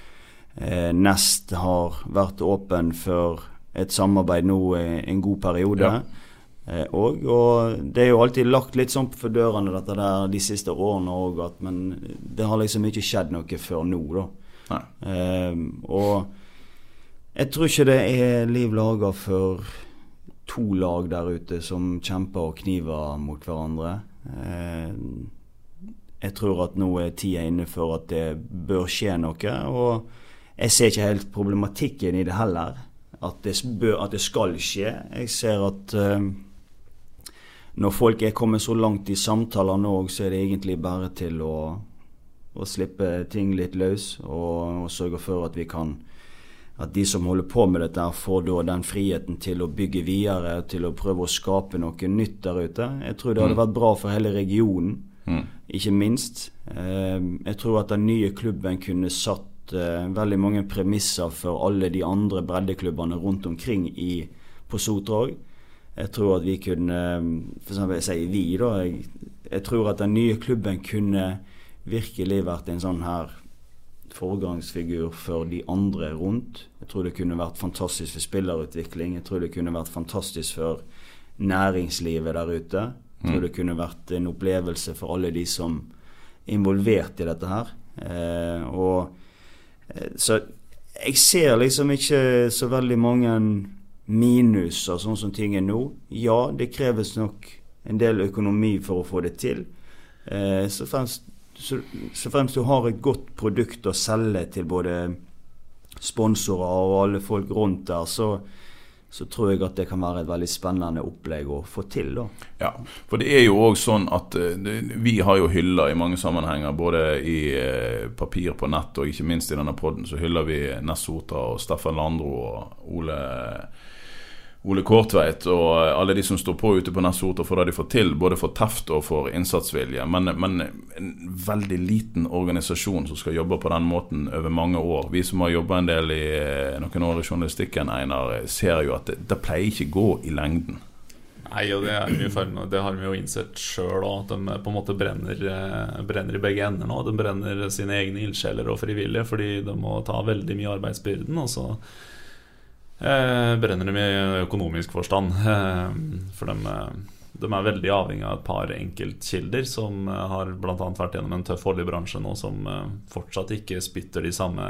Nest har vært åpen for et samarbeid nå I en god periode. Ja. Eh, og, og det er jo alltid lagt litt sånn for dørene dette der de siste årene òg, men det har liksom ikke skjedd noe før nå, da. Eh, og jeg tror ikke det er liv laga for to lag der ute som kjemper og kniver mot hverandre. Eh, jeg tror at nå er tida inne for at det bør skje noe. Og jeg ser ikke helt problematikken i det heller. At det, bør, at det skal skje. Jeg ser at uh, når folk er kommet så langt i samtaler nå, så er det egentlig bare til å, å slippe ting litt løs. Og, og sørge for at vi kan at de som holder på med dette, får da den friheten til å bygge videre, til å prøve å skape noe nytt der ute. Jeg tror det hadde Mm. vært bra for hele regionen, Mm. ikke minst. Eh, jeg tror at den nye klubben kunne satt veldig mange premisser for alle de andre breddeklubbene rundt omkring i, på Sotra òg. Jeg tror at vi kunne For eksempel, jeg sier vi, da. Jeg, jeg tror at den nye klubben kunne virkelig vært en sånn her foregangsfigur for de andre rundt. Jeg tror det kunne vært fantastisk for spillerutvikling. Jeg tror det kunne vært fantastisk for næringslivet der ute. Jeg tror Mm. det kunne vært en opplevelse for alle de som er involvert i dette her. Eh, og, eh, så jeg ser liksom ikke så veldig mange minuser sånn som ting er nå. Ja, det kreves nok en del økonomi for å få det til. Eh, så, fremst, så, så fremst du har et godt produkt å selge til både sponsorer og alle folk rundt der, så, så tror jeg at det kan være et veldig spennende opplegg å få til. da. Ja, for det er jo òg sånn at uh, vi har jo hyller i mange sammenhenger, både i uh, papir på nett og ikke minst i denne poden, så hyller vi Ness Sotra og Steffen Landro og Ole Ole Kortveit og alle de som står på ute på Nessotra for det de får til, både for teft og for innsatsvilje. Men, men, en veldig liten organisasjon som skal jobbe på den måten over mange år. Vi som har jobba en del i eh, noen år i journalistikken, Einar, ser jo at det, det pleier ikke gå i lengden. Nei, og det, er det har vi jo innsett sjøl òg, at de på en måte brenner, eh, brenner i begge ender nå. De brenner sine egne ildsjeler og frivillige fordi de må ta veldig mye arbeidsbyrden. Og så Eh, brenner dem i økonomisk forstand. Eh, for de, eh, de, er veldig avhengig av et par enkeltkilder som har bl.a. vært gjennom en tøff oljebransje nå, som fortsatt ikke spytter de samme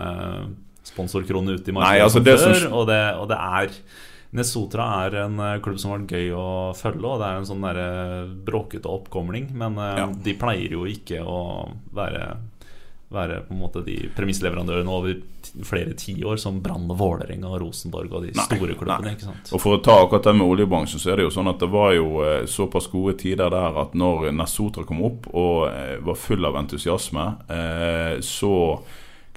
sponsorkronene ut i markedet altså som før. Som... Og, det, og det er Nesotra er en klubb som har vært gøy å følge, og det er en sånn bråkete oppkomling. Men ja. de pleier jo ikke å være være på en måte de premissleverandørene over flere tiår, som Brann, Vålerenga, Rosenborg og de nei, store klubbene. ikke sant? Og For å ta akkurat det med oljebransjen, så er det jo sånn at det var jo eh, såpass gode tider der at når Nessotra kom opp og eh, var full av entusiasme, eh, så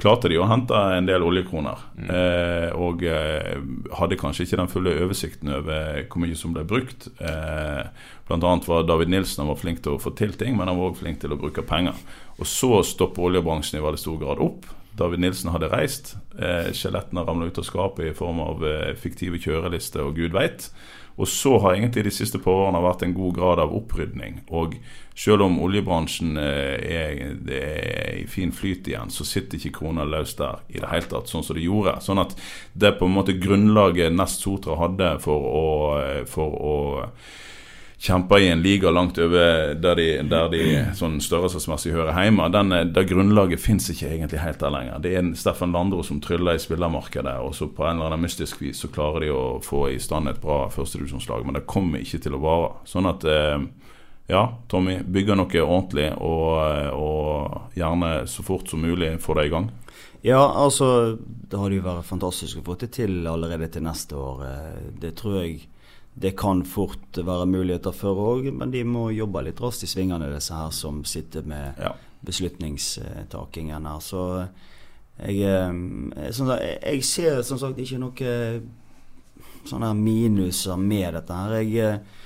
klarte de å hente en del oljekroner. Mm. Eh, og eh, hadde kanskje ikke den fulle oversikten over hvor mye som ble brukt. Eh, annet var David Nilsen var flink til å få til ting, men han var også flink til å bruke penger. Og så stopper oljebransjen i veldig stor grad opp. David Nilsen hadde reist. Eh, skjelettene ramla ut av skapet i form av eh, fiktive kjørelister og gud veit. Og så har egentlig de siste par årene vært en god grad av opprydning. Og selv om oljebransjen eh, er, er, i fin flyt igjen, så sitter ikke krona løst der i det hele tatt, sånn som det gjorde. Sånn at det på en måte grunnlaget Nest Sotra hadde for å, eh, for å kjemper i en liga langt over der de, der de sånn størrelsesmessig hører hjemme. Den, det grunnlaget fins ikke egentlig helt der lenger. Det er Steffen Landro som tryller i spillermarkedet, og så på en eller annen mystisk vis så klarer de å få i stand et bra førstedivisjonslag, men det kommer ikke til å vare. Sånn at eh, ja, Tommy, bygger noe ordentlig, og, og gjerne så fort som mulig få det i gang. Ja, altså Det hadde jo vært fantastisk å få det til allerede til neste år. Eh, det tror jeg det kan fort være muligheter for òg, men de må jobbe litt raskt i svingene, disse her som sitter med ja. beslutningstakingen her. Så jeg, eh, sånn jeg, ser som sagt ikke noe sånne minuser med dette her. Jeg, eh,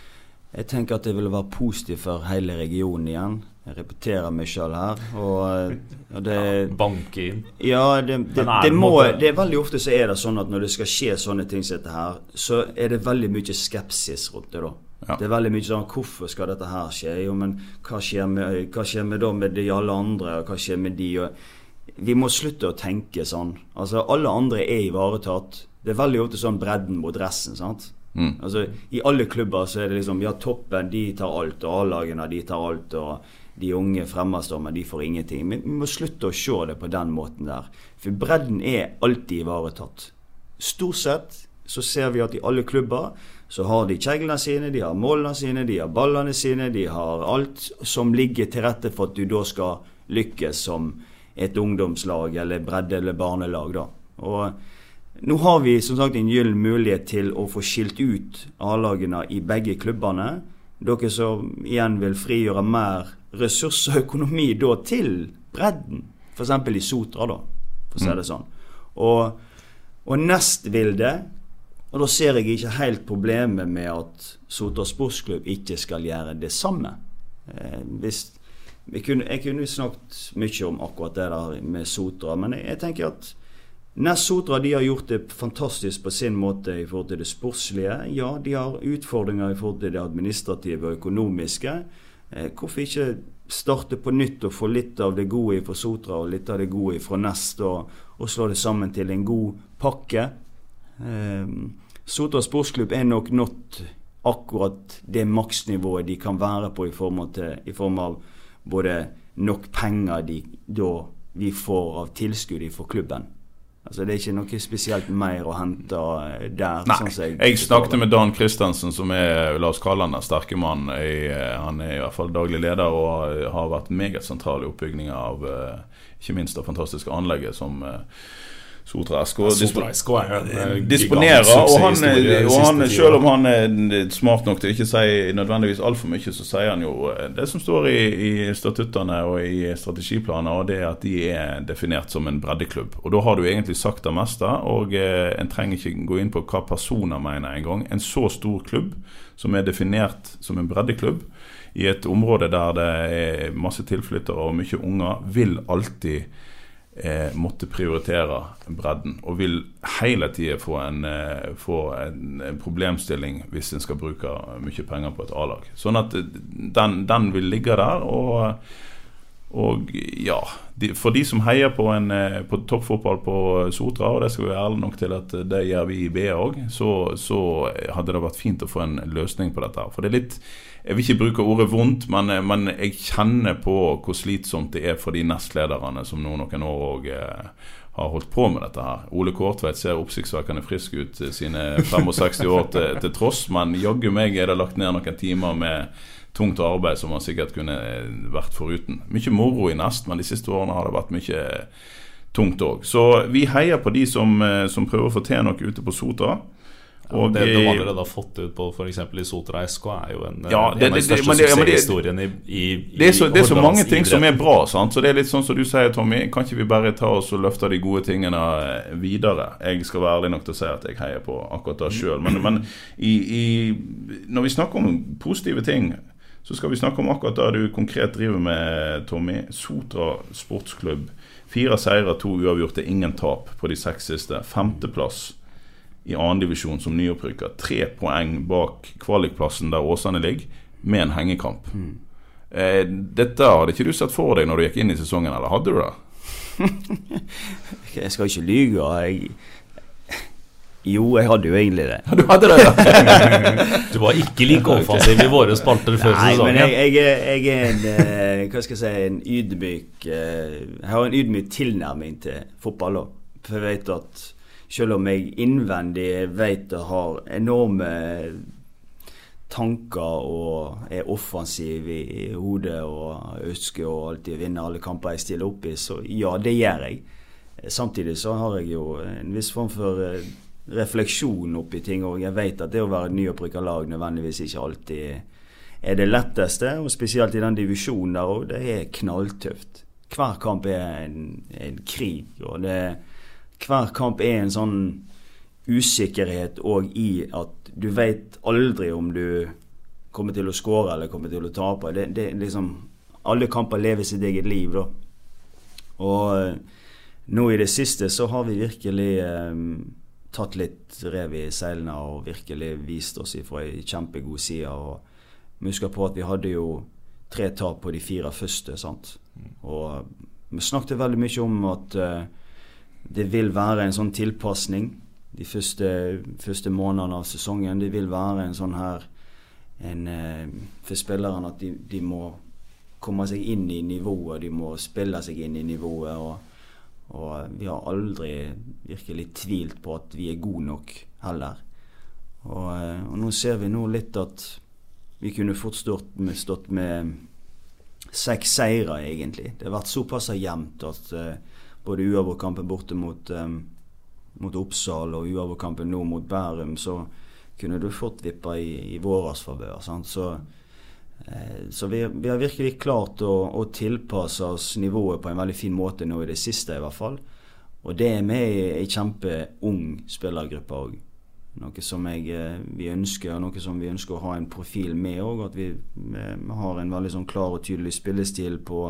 jeg tenker at det vil være positivt for hele regionen igjen. Jeg repeterer meg sjøl her. Og, og det, ja, banke inn. Ja, det, det, det, må, det er veldig ofte så er det sånn at når det skal skje sånne ting som dette her, så er det veldig mye skepsis rundt det. da. Ja. Det er veldig mye sånn Hvorfor skal dette her skje? Jo, men hva skjer med, hva skjer med da med de alle andre? Og hva skjer med de? Og vi må slutte å tenke sånn. Altså, alle andre er ivaretatt. Det er veldig ofte sånn bredden mot resten. sant? Mm. Altså, I alle klubber så er det liksom Ja, toppen de tar alt, og A-lagene de tar alt. og de unge fremadstormene, de får ingenting. Men vi må slutte å se det på den måten der. For bredden er alltid ivaretatt. Stort sett så ser vi at i alle klubber så har de kjeglene sine, de har målene sine, de har ballene sine, de har alt som ligger til rette for at du da skal lykkes som et ungdomslag eller bredde- eller barnelag. da. Og nå har vi som sagt en gyllen mulighet til å få skilt ut A-lagene i begge klubbene. Dere som igjen vil frigjøre mer ressurser og økonomi da til bredden. F.eks. i Sotra, da, for å si mm. det sånn. Og, og nest vil det Og da ser jeg ikke helt problemet med at Sotra sportsklubb ikke skal gjøre det samme. Eh, hvis, jeg, kunne, jeg kunne snakket mye om akkurat det der med Sotra, men jeg, jeg tenker at Nest Sotra de har gjort det fantastisk på sin måte i forhold til det sportslige. Ja, de har utfordringer i forhold til det administrative og økonomiske. Eh, hvorfor ikke starte på nytt og få litt av det gode fra Sotra og litt av det gode fra Nest, og, og slå det sammen til en god pakke? Eh, Sotra sportsklubb er nok nådd akkurat det maksnivået de kan være på i form av, til, i form av både nok penger de, da vi får av tilskudd fra klubben. Altså Det er ikke noe spesielt mer å hente eh, der. Nei, sånn som jeg, jeg snakket med Dan Christensen, som er la oss kalle han den sterke mann. Eh, Han er i hvert fall daglig leder og har vært meget sentral i oppbygginga av eh, ikke minst det fantastiske anlegget som Sotra er jo en, eh, disponerer. Og, han, og han, selv om han er smart nok til å ikke si nødvendigvis altfor mye, så sier han jo eh, det som står i, i statuttene og i strategiplaner, og det at de er definert som en breddeklubb. Og da har du egentlig sagt det meste, og eh, en trenger ikke gå inn på hva personer mener engang. En så stor klubb som er definert som en breddeklubb, i et område der det er masse tilflyttere og mye unger, vil alltid måtte prioritere bredden. Og vil hele tida få, eh, få en, problemstilling hvis en skal bruke mye penger på et A-lag. Sånn at eh, den, den vil ligge der. Og, og ja, de, for de som heier på, eh, på toppfotball på Sotra, og det skal vi være ærlige nok til at det gjør vi i BA òg, så, så hadde det vært fint å få en løsning på dette. her. For det er litt jeg vil ikke bruke ordet vondt, men, men jeg kjenner på hvor slitsomt det er for de nestlederne som nå noen år òg eh, har holdt på med dette her. Ole Kortveit ser oppsiktsvekkende frisk ut eh, sine 65 år til, til tross, men jaggu meg er det lagt ned noen timer med tungt arbeid som man sikkert kunne eh, vært foruten. Mye moro i Nest, men de siste årene har det vært mye tungt òg. Så vi heier på de som, eh, som prøver å få til noe ute på Sotra. Og det de allerede har fått ut på f.eks. i Sotra SK, er jo en, Ja, en det- av de største men det- men det- suksesshistoriene i, i, Det er, så, det er så mange ting som er bra. Sant? Så det er litt sånn som du sier, Tommy. Kan ikke vi bare ta oss og løfte de gode tingene eh, videre? Jeg skal være ærlig nok til å si at jeg heier på akkurat det sjøl. Men, men i, i, når vi snakker om positive ting, så skal vi snakke om akkurat det du konkret driver med, Tommy. Sotra sportsklubb. Fire seire, to uavgjorte, ingen tap på de seks siste. Femteplass i annendivisjon som nyopprykka. Tre poeng bak kvalikplassen der Åsane ligger, med en hengekamp. Eh, dette hadde ikke du sett for deg når du gikk inn i sesongen, eller hadde du det? Jeg skal ikke lyge. Jeg Jo, jeg hadde jo egentlig det. Du hadde det, ja. Du var ikke like offensiv i våre spalter før Nei, men sesongen. jeg, jeg, er, jeg er en eh, Hva skal jeg si En ydmyk eh, Jeg har en ydmyk tilnærming til fotball òg. For jeg vet at selv om jeg innvendig vet og har enorme tanker og er offensiv i, hodet og ønsker å alltid vinne alle kamper jeg stiller opp i, så ja, det gjør jeg. Samtidig så har jeg jo en viss form for eh, refleksjon oppi ting, og jeg vet at det å være et nyopprykka lag nødvendigvis ikke alltid er det letteste, og spesielt i den divisjonen der òg. Det er knalltøft. Hver kamp er en, en krig, og det, hver kamp er en sånn usikkerhet òg i at du vet aldri om du kommer til å skåre eller kommer til å tape. Det, det liksom Alle kamper lever sitt eget liv, da. Og eh, nå i det siste så har vi virkelig eh, tatt litt rev i seilene og virkelig vist oss ifra ei kjempegod side. Og vi husker på at vi hadde jo tre tap på de fire første. sant? Og vi snakket veldig mye om at eh, det vil være en sånn tilpasning de første, første månedene av sesongen. Det vil være en sånn her en, eh, For spillerne at de, de må komme seg inn i nivået, de må spille seg inn i nivået. og og vi har aldri virkelig tvilt på at vi er gode nok heller. Og, eh, og nå ser vi nå litt at vi kunne fort stått med, stått med seks seire, egentlig. Det har vært såpass jevnt at eh, både uavgjortkampen borte mot, um, mot Oppsal og uavgjortkampen nå mot Bærum, så kunne du fått vippa i, i våres favør. Så, eh, så vi, vi har virkelig klart å, å tilpasse oss nivået på en veldig fin måte nå i det siste, i hvert fall. Og det er med i ei kjempeung spillergruppe òg. Noe som jeg, eh, vi ønsker, og noe som vi ønsker å ha en profil med òg. At vi, vi, vi har en veldig sånn klar og tydelig spillestil på,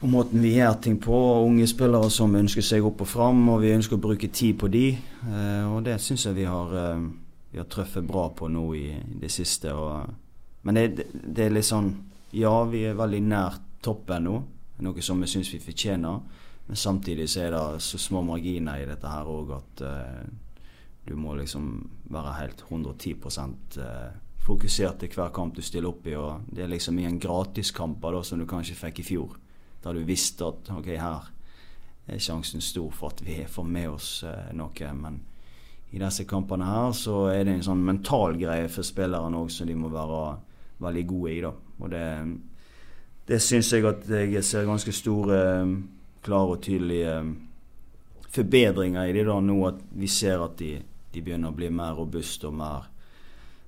på måten vi gjør ting på. Unge spillere som ønsker seg opp og fram, og vi ønsker å bruke tid på de. Eh, og det syns jeg vi har, eh, vi har truffet bra på nå i, det siste. Men det, det, er litt sånn Ja, vi er veldig nær toppen nå. Noe som vi syns vi fortjener. Men samtidig så er det så små marginer i dette her òg at eh, du må liksom være helt 110 eh, fokusert til hver kamp du stiller opp i. Og det er liksom i en gratiskamp som du kanskje fikk i fjor. Der du visste at ok, her er sjansen stor for at vi får med oss eh, noe. Men i disse kampene her så er det en sånn mental greie for spillerne òg som de må være veldig gode i. da. Og det, det syns jeg at jeg ser ganske store, eh, klare og tydelige eh, forbedringer i det da nå. At vi ser at de, de begynner å bli mer robuste og mer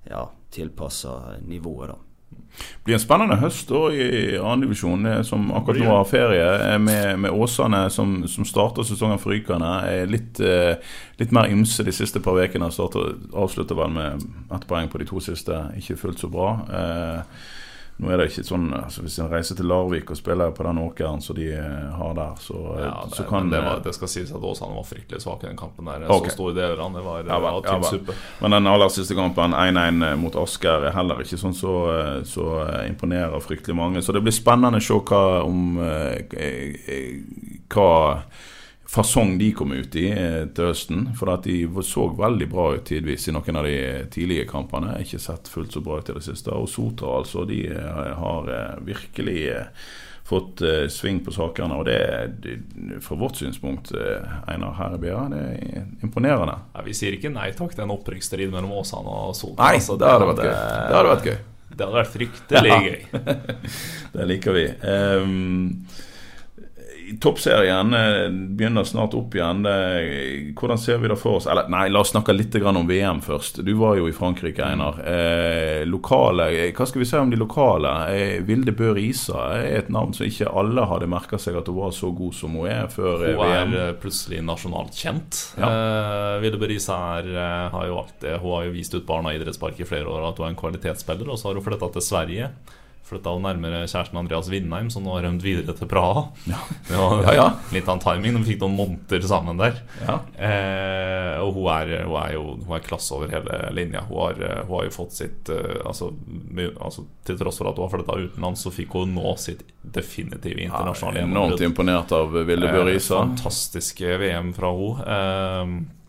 ja, tilpassa nivået. da. Det blir en spennende høst da i andredivisjon, som akkurat nå har ferie. eh, Med, med Åsane som, som starter sesongen for Rykane. Er litt, eh, litt mer ymse de siste par ukene. Avslutter vel med ett poeng på de to siste. Ikke fullt så bra. Eh, nå er det ikke sånn altså Hvis en reiser til Larvik og spiller på den åkeren som de eh, har der, så, eh, Ja, det, så kan det, var, det skal sies at Åsane var fryktelig svak i den kampen. der okay. Så store deler av. Det var, Ja, var ja, tynn vel. suppe. Men den aller siste kampen, 1-1 mot Asker, er heller ikke sånn så, så imponerer fryktelig mange. Så det blir spennende å se hva om eh, eh, hva fasong de kom ut i eh, til høsten. For at de så veldig bra ut tidvis i noen av de tidlige kampene. Ikke sett fullt så bra ut i det siste. Og Sotra, altså, de eh, har eh, virkelig fått sving på sakene. Og det, er fra vårt synspunkt, Einar Herrebia, det er imponerende. Ja, vi sier ikke nei takk til en opprykksstrid mellom Åsane og Sotra. Nei, altså, det hadde vært gøy. Det hadde vært gøy. Det hadde vært fryktelig Ja. gøy. Det liker vi. I Toppserien eh, begynner snart opp igjen. Hvordan ser vi det for oss? Eller nei, la oss snakke litt om VM først. Du var jo i Frankrike, Einar. Eh, lokale, eh, Hva skal vi si om de lokale? Eh, Vilde Bø Risa er et navn som ikke alle hadde merka seg at hun var så god som hun er før VM. Hun er eh, plutselig nasjonalt kjent. Ja. Eh, Ville Berisa er, eh, har jo alltid Hun har jo vist ut Barna idrettspark i flere år at hun er en kvalitetsspiller, og så har hun flytta til Sverige. Flytta nærmere kjæresten Andreas Vindheim, som nå har rømt videre til Praha. Ja. Ja, ja. litt av en timing. De fikk noen måneder sammen der. Ja. Eh, og hun er, hun er jo hun er klasse over hele linja. Hun har, eh, hun har jo fått sitt eh, altså, altså, Til tross for at hun har flytta utenlands, så fikk hun nå sitt definitive internasjonale Enormt imponert av Vilde Bø Eh, Fantastiske VM fra henne. Eh,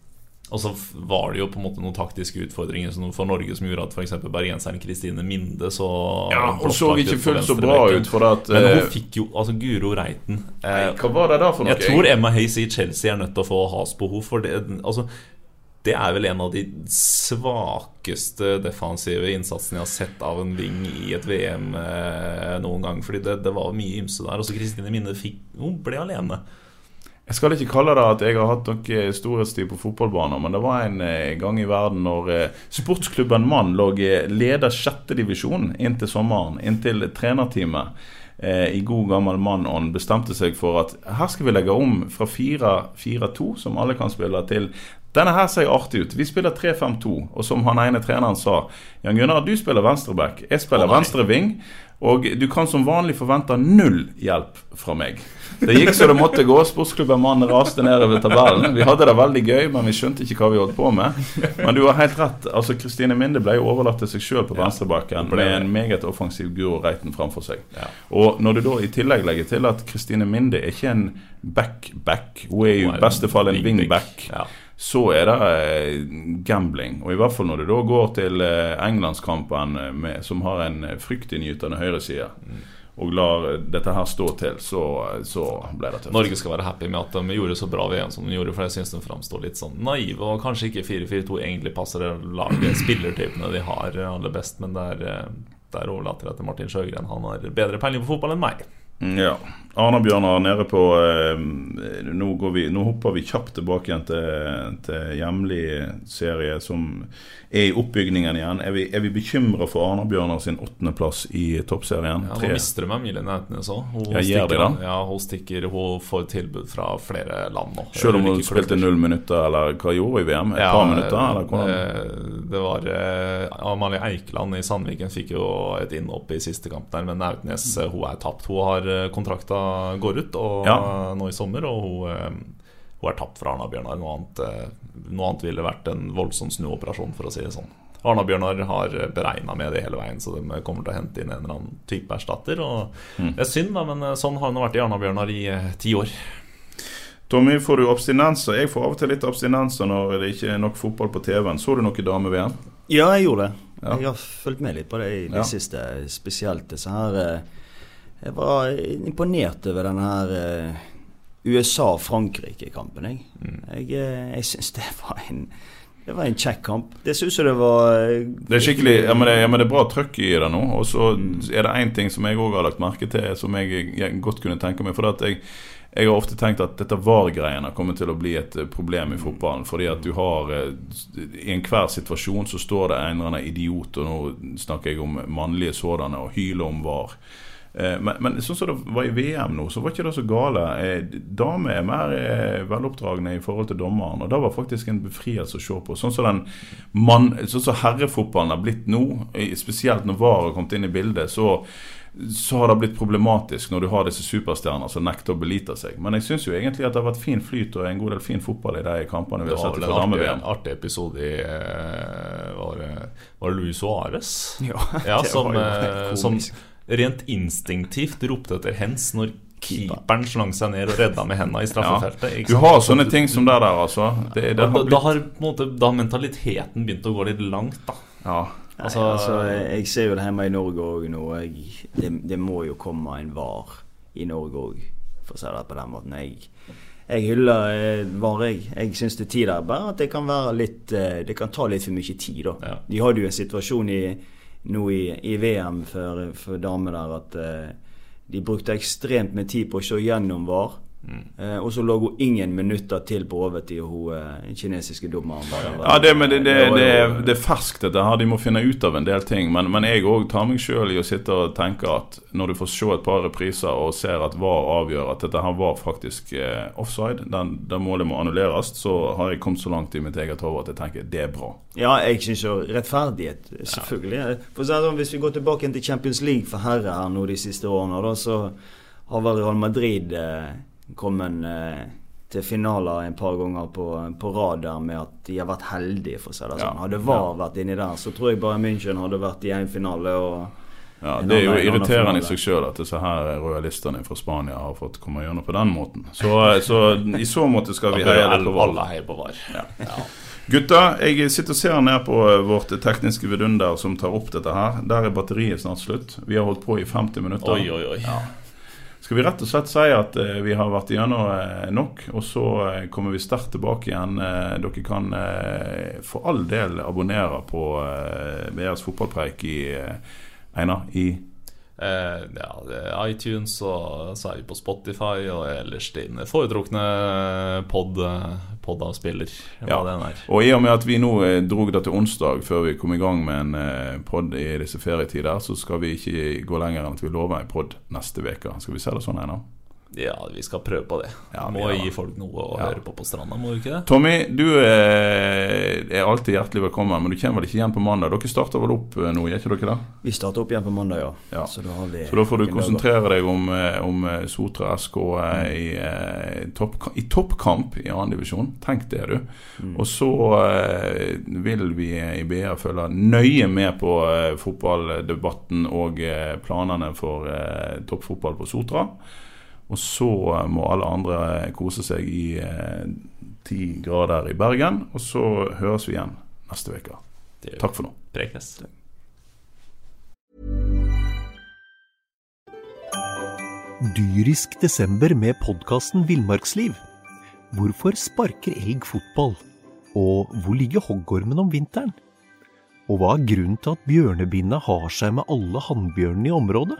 og så var det jo på en måte noen taktiske utfordringer for Norge som gjorde at f.eks. bergenseren Kristine Minde så Ja, hun så ikke fullt så bra ut, for at, Men eh, hun fikk jo Altså, Guro Reiten eh, Nei, hva var det da for noe? Jeg tror Emma Hayes i Chelsea er nødt til å få has behov for det, altså, det er vel en av de svakeste defensive innsatsene jeg har sett av en wing i et VM eh, noen gang. Fordi det, det var mye ymse der. Og så Kristine Minde fikk Hun ble alene. Jeg skal ikke kalle det at jeg har hatt noe storhetstid på fotballbaner, men det var en eh, gang i verden når eh, sportsklubben Mann lå eh, leder sjette divisjon inntil sommeren, inntil trenerteamet i god gammel mann-ånd bestemte seg for at her skal vi legge om fra 4-4-2, som alle kan spille, til denne her ser artig ut. Vi spiller 3-5-2. Og som han ene treneren sa Jan Gunnar, du spiller venstreback. Jeg spiller oh, nei. Og du kan som vanlig forvente null hjelp fra meg. Det gikk så det måtte gå. Sportsklubben Mann raste nedover tabellen. Vi hadde det veldig gøy, men vi skjønte ikke hva vi holdt på med. Men du har helt rett. Altså, Kristine Minde ble jo overlatt til seg sjøl på venstrebacken med en meget offensiv Guro Reiten framfor seg. Ja. Og når du da i tillegg legger til at Kristine Minde er ikke en back-back, hun er i beste fall en wing-back Ja. Så er det eh, gambling. Og i hvert fall når du da går til eh, Englandskampen, eh, med, som har en fryktinngytende høyreside, og lar dette her stå til, så, så ble det tøft. Norge skal være happy med at de gjorde så bra VM som de gjorde, for jeg syns de framstår litt sånn naive. Og kanskje ikke 4-4-2 egentlig passer det laget, spillertypene de har aller best, men der, der overlater jeg til Martin Sjøgren. Han har bedre peiling på fotball enn meg. Mm, Ja. Arna-Bjørnar nede på eh, nå, går vi, nå hopper vi kjapt tilbake igjen til, til hjemlig serie som er i oppbygningen igjen. Er vi, er vi bekymra for Arna-Bjørnar sin åttendeplass i toppserien? Ja, nå Tre. mister de Emilie Nautnes òg. Hun, Ja, ja, hun stikker Hun får tilbud fra flere land nå. Selv om hun spilte null minutter, eller hva gjorde hun i VM? Et Ja, par minutter? Eller hvordan? eh, Det var eh, Amalie Eikeland i Sandviken fikk jo et innhopp i siste kamp der, men Nautnes hun er tapt. Hun har kontrakta går ut og, Ja. nå i sommer, og hun, eh, hun er tapt fra Arna-Bjørnar. Noe, eh, noe annet ville vært en voldsom snuoperasjon, for å si det sånn. Arna-Bjørnar har beregna med det hele veien, så de kommer til å hente inn en eller annen type erstatter. Og Mm. Det er synd, da, men eh, sånn har hun vært i Arna-Bjørnar i eh, ti år. Tommy, får du abstinenser? Jeg får av og til litt abstinenser når det ikke er nok fotball på TV-en. Så du noe dame-VM? Ja, jeg gjorde det. Ja. Jeg har fulgt med litt på det i det Ja. siste. Spesielt disse her eh, Jeg var imponert over denne her eh, USA-Frankrike-kampen, jeg. Mm. Jeg, eh, jeg syns det var en det var en kjekk kamp. Det syns jeg det var eh, Det er skikkelig, ja, men det, ja, men det er bra trøkk i det nå. Og så er det én ting som jeg òg har lagt merke til, som jeg, jeg godt kunne tenke meg. For jeg, jeg har ofte tenkt at dette VAR-greiene kommer til å bli et problem i fotballen. Fordi at du har I enhver situasjon så står det en eller annen idiot, og nå snakker jeg om mannlige sådanne, og hyler om VAR. Eh, Men, men sånn som det var i VM nå, så var ikke det så gale. Eh, Damer er mer eh, veloppdragne i forhold til dommeren, og det var faktisk en befrielse å se på. Sånn som den mann, sånn som herrefotballen har blitt nå, spesielt når VAR har kommet inn i bildet, så så har det blitt problematisk når du har disse superstjerner som nekter å belite seg. Men jeg syns jo egentlig at det har vært fin flyt og en god del fin fotball i de kampene vi har sett fra en artig, dame-VM. artig episode i Var det, var det Luis Suárez? Ja, Ja, det som, var jo helt som. Rent instinktivt ropte etter hens når keeperen slang seg ned og redda med hendene i straffefeltet. Ja. ikke Du har sånne ting som det der, altså. Det, det har da, har på en måte Da har mentaliteten begynt å gå litt langt, da. ja. Altså, Nei, altså, jeg jeg ser jo det hjemme i Norge òg nå. Jeg, det, det må jo komme en VAR i Norge òg, for å si det på den måten. Jeg, jeg hyller eh, VAR, jeg. Jeg syns det er tid der. Bare at det kan være litt eh, Det kan ta litt for mye tid, da. Ja. De hadde jo en situasjon i, nå i, i VM for, for damer der at eh, de brukte ekstremt med tid på å se gjennom VAR. Eh, og så lå hun ingen minutter til på overtid, hun eh, kinesiske dommeren. Ja, det, men det, det, det, det er ferskt, dette her. De må finne ut av en del ting. Men, men jeg òg tar meg sjøl i å sitte og tenke at når du får se et par repriser og ser at VAR avgjør at dette her var faktisk eh, offside, den, den, målet må annulleres, så har jeg kommet så langt i mitt eget hode at jeg tenker det er bra. Ja, jeg syns jo rettferdighet, selvfølgelig. For å sånn, Hvis vi går tilbake til Champions League for herrer her nå de siste årene, da, så har vel Real Madrid eh, kommet eh, til finaler en par ganger på, på rad der med at de har vært heldige, for å si det sånn. Hadde VAR vært inni der, så tror jeg bare München hadde vært i en finale. og Ja, Det er jo irriterende i seg sjøl at disse her royalistene fra Spania har fått komme gjennom på den måten. Så, så i så måte skal vi heie litt på VAR. alle heie på VAR. Gutta, jeg sitter og ser ned på vårt tekniske vidunder som tar opp dette her. Der er batteriet snart slutt. Vi har holdt på i 50 minutter. Oi, oi, oi. Skal vi rett og slett si at eh, vi har vært igjennom eh, nok, og så eh, kommer vi sterkt tilbake igjen. Dere kan for all del abonnere på BRs fotballpreik i Einar, i Eh, ja, iTunes, og så er vi på Spotify og ellers din foretrukne pod, podavspiller. Hva Ja. Og i og med at vi nå eh, drog det til onsdag før vi kom i gang med en eh, pod i disse ferietider, så skal vi ikke gå lenger enn at vi lover en pod neste uke. Skal vi se det sånn, Einar? Ja, vi skal prøve på det. Ja, vi må ja. gi folk noe å Ja. høre på på stranda, må du ikke det? Tommy, du eh, er alltid hjertelig velkommen, men du kommer vel ikke igjen på mandag? Dere starter vel opp eh, nå, gjør ikke dere det? Vi starter opp igjen på mandag, ja. Ja. Så da, har vi Så da får du konsentrere deg om, eh, om Sotra SK mm. i, topp, i toppkamp i andredivisjon. Tenk det, du. Og så vil vi i BA følge nøye med på fotballdebatten og planene for toppfotball på Sotra. Og så eh, må alle andre eh, kose seg i eh, ti grader i Bergen. Og så høres vi igjen neste uke. Takk for nå. Prekes. Dyrisk desember med podkasten Villmarksliv. Hvorfor sparker elg fotball? Og hvor ligger hoggormen om vinteren? Og hva er grunnen til at bjørnebinna har seg med alle hannbjørnene i området?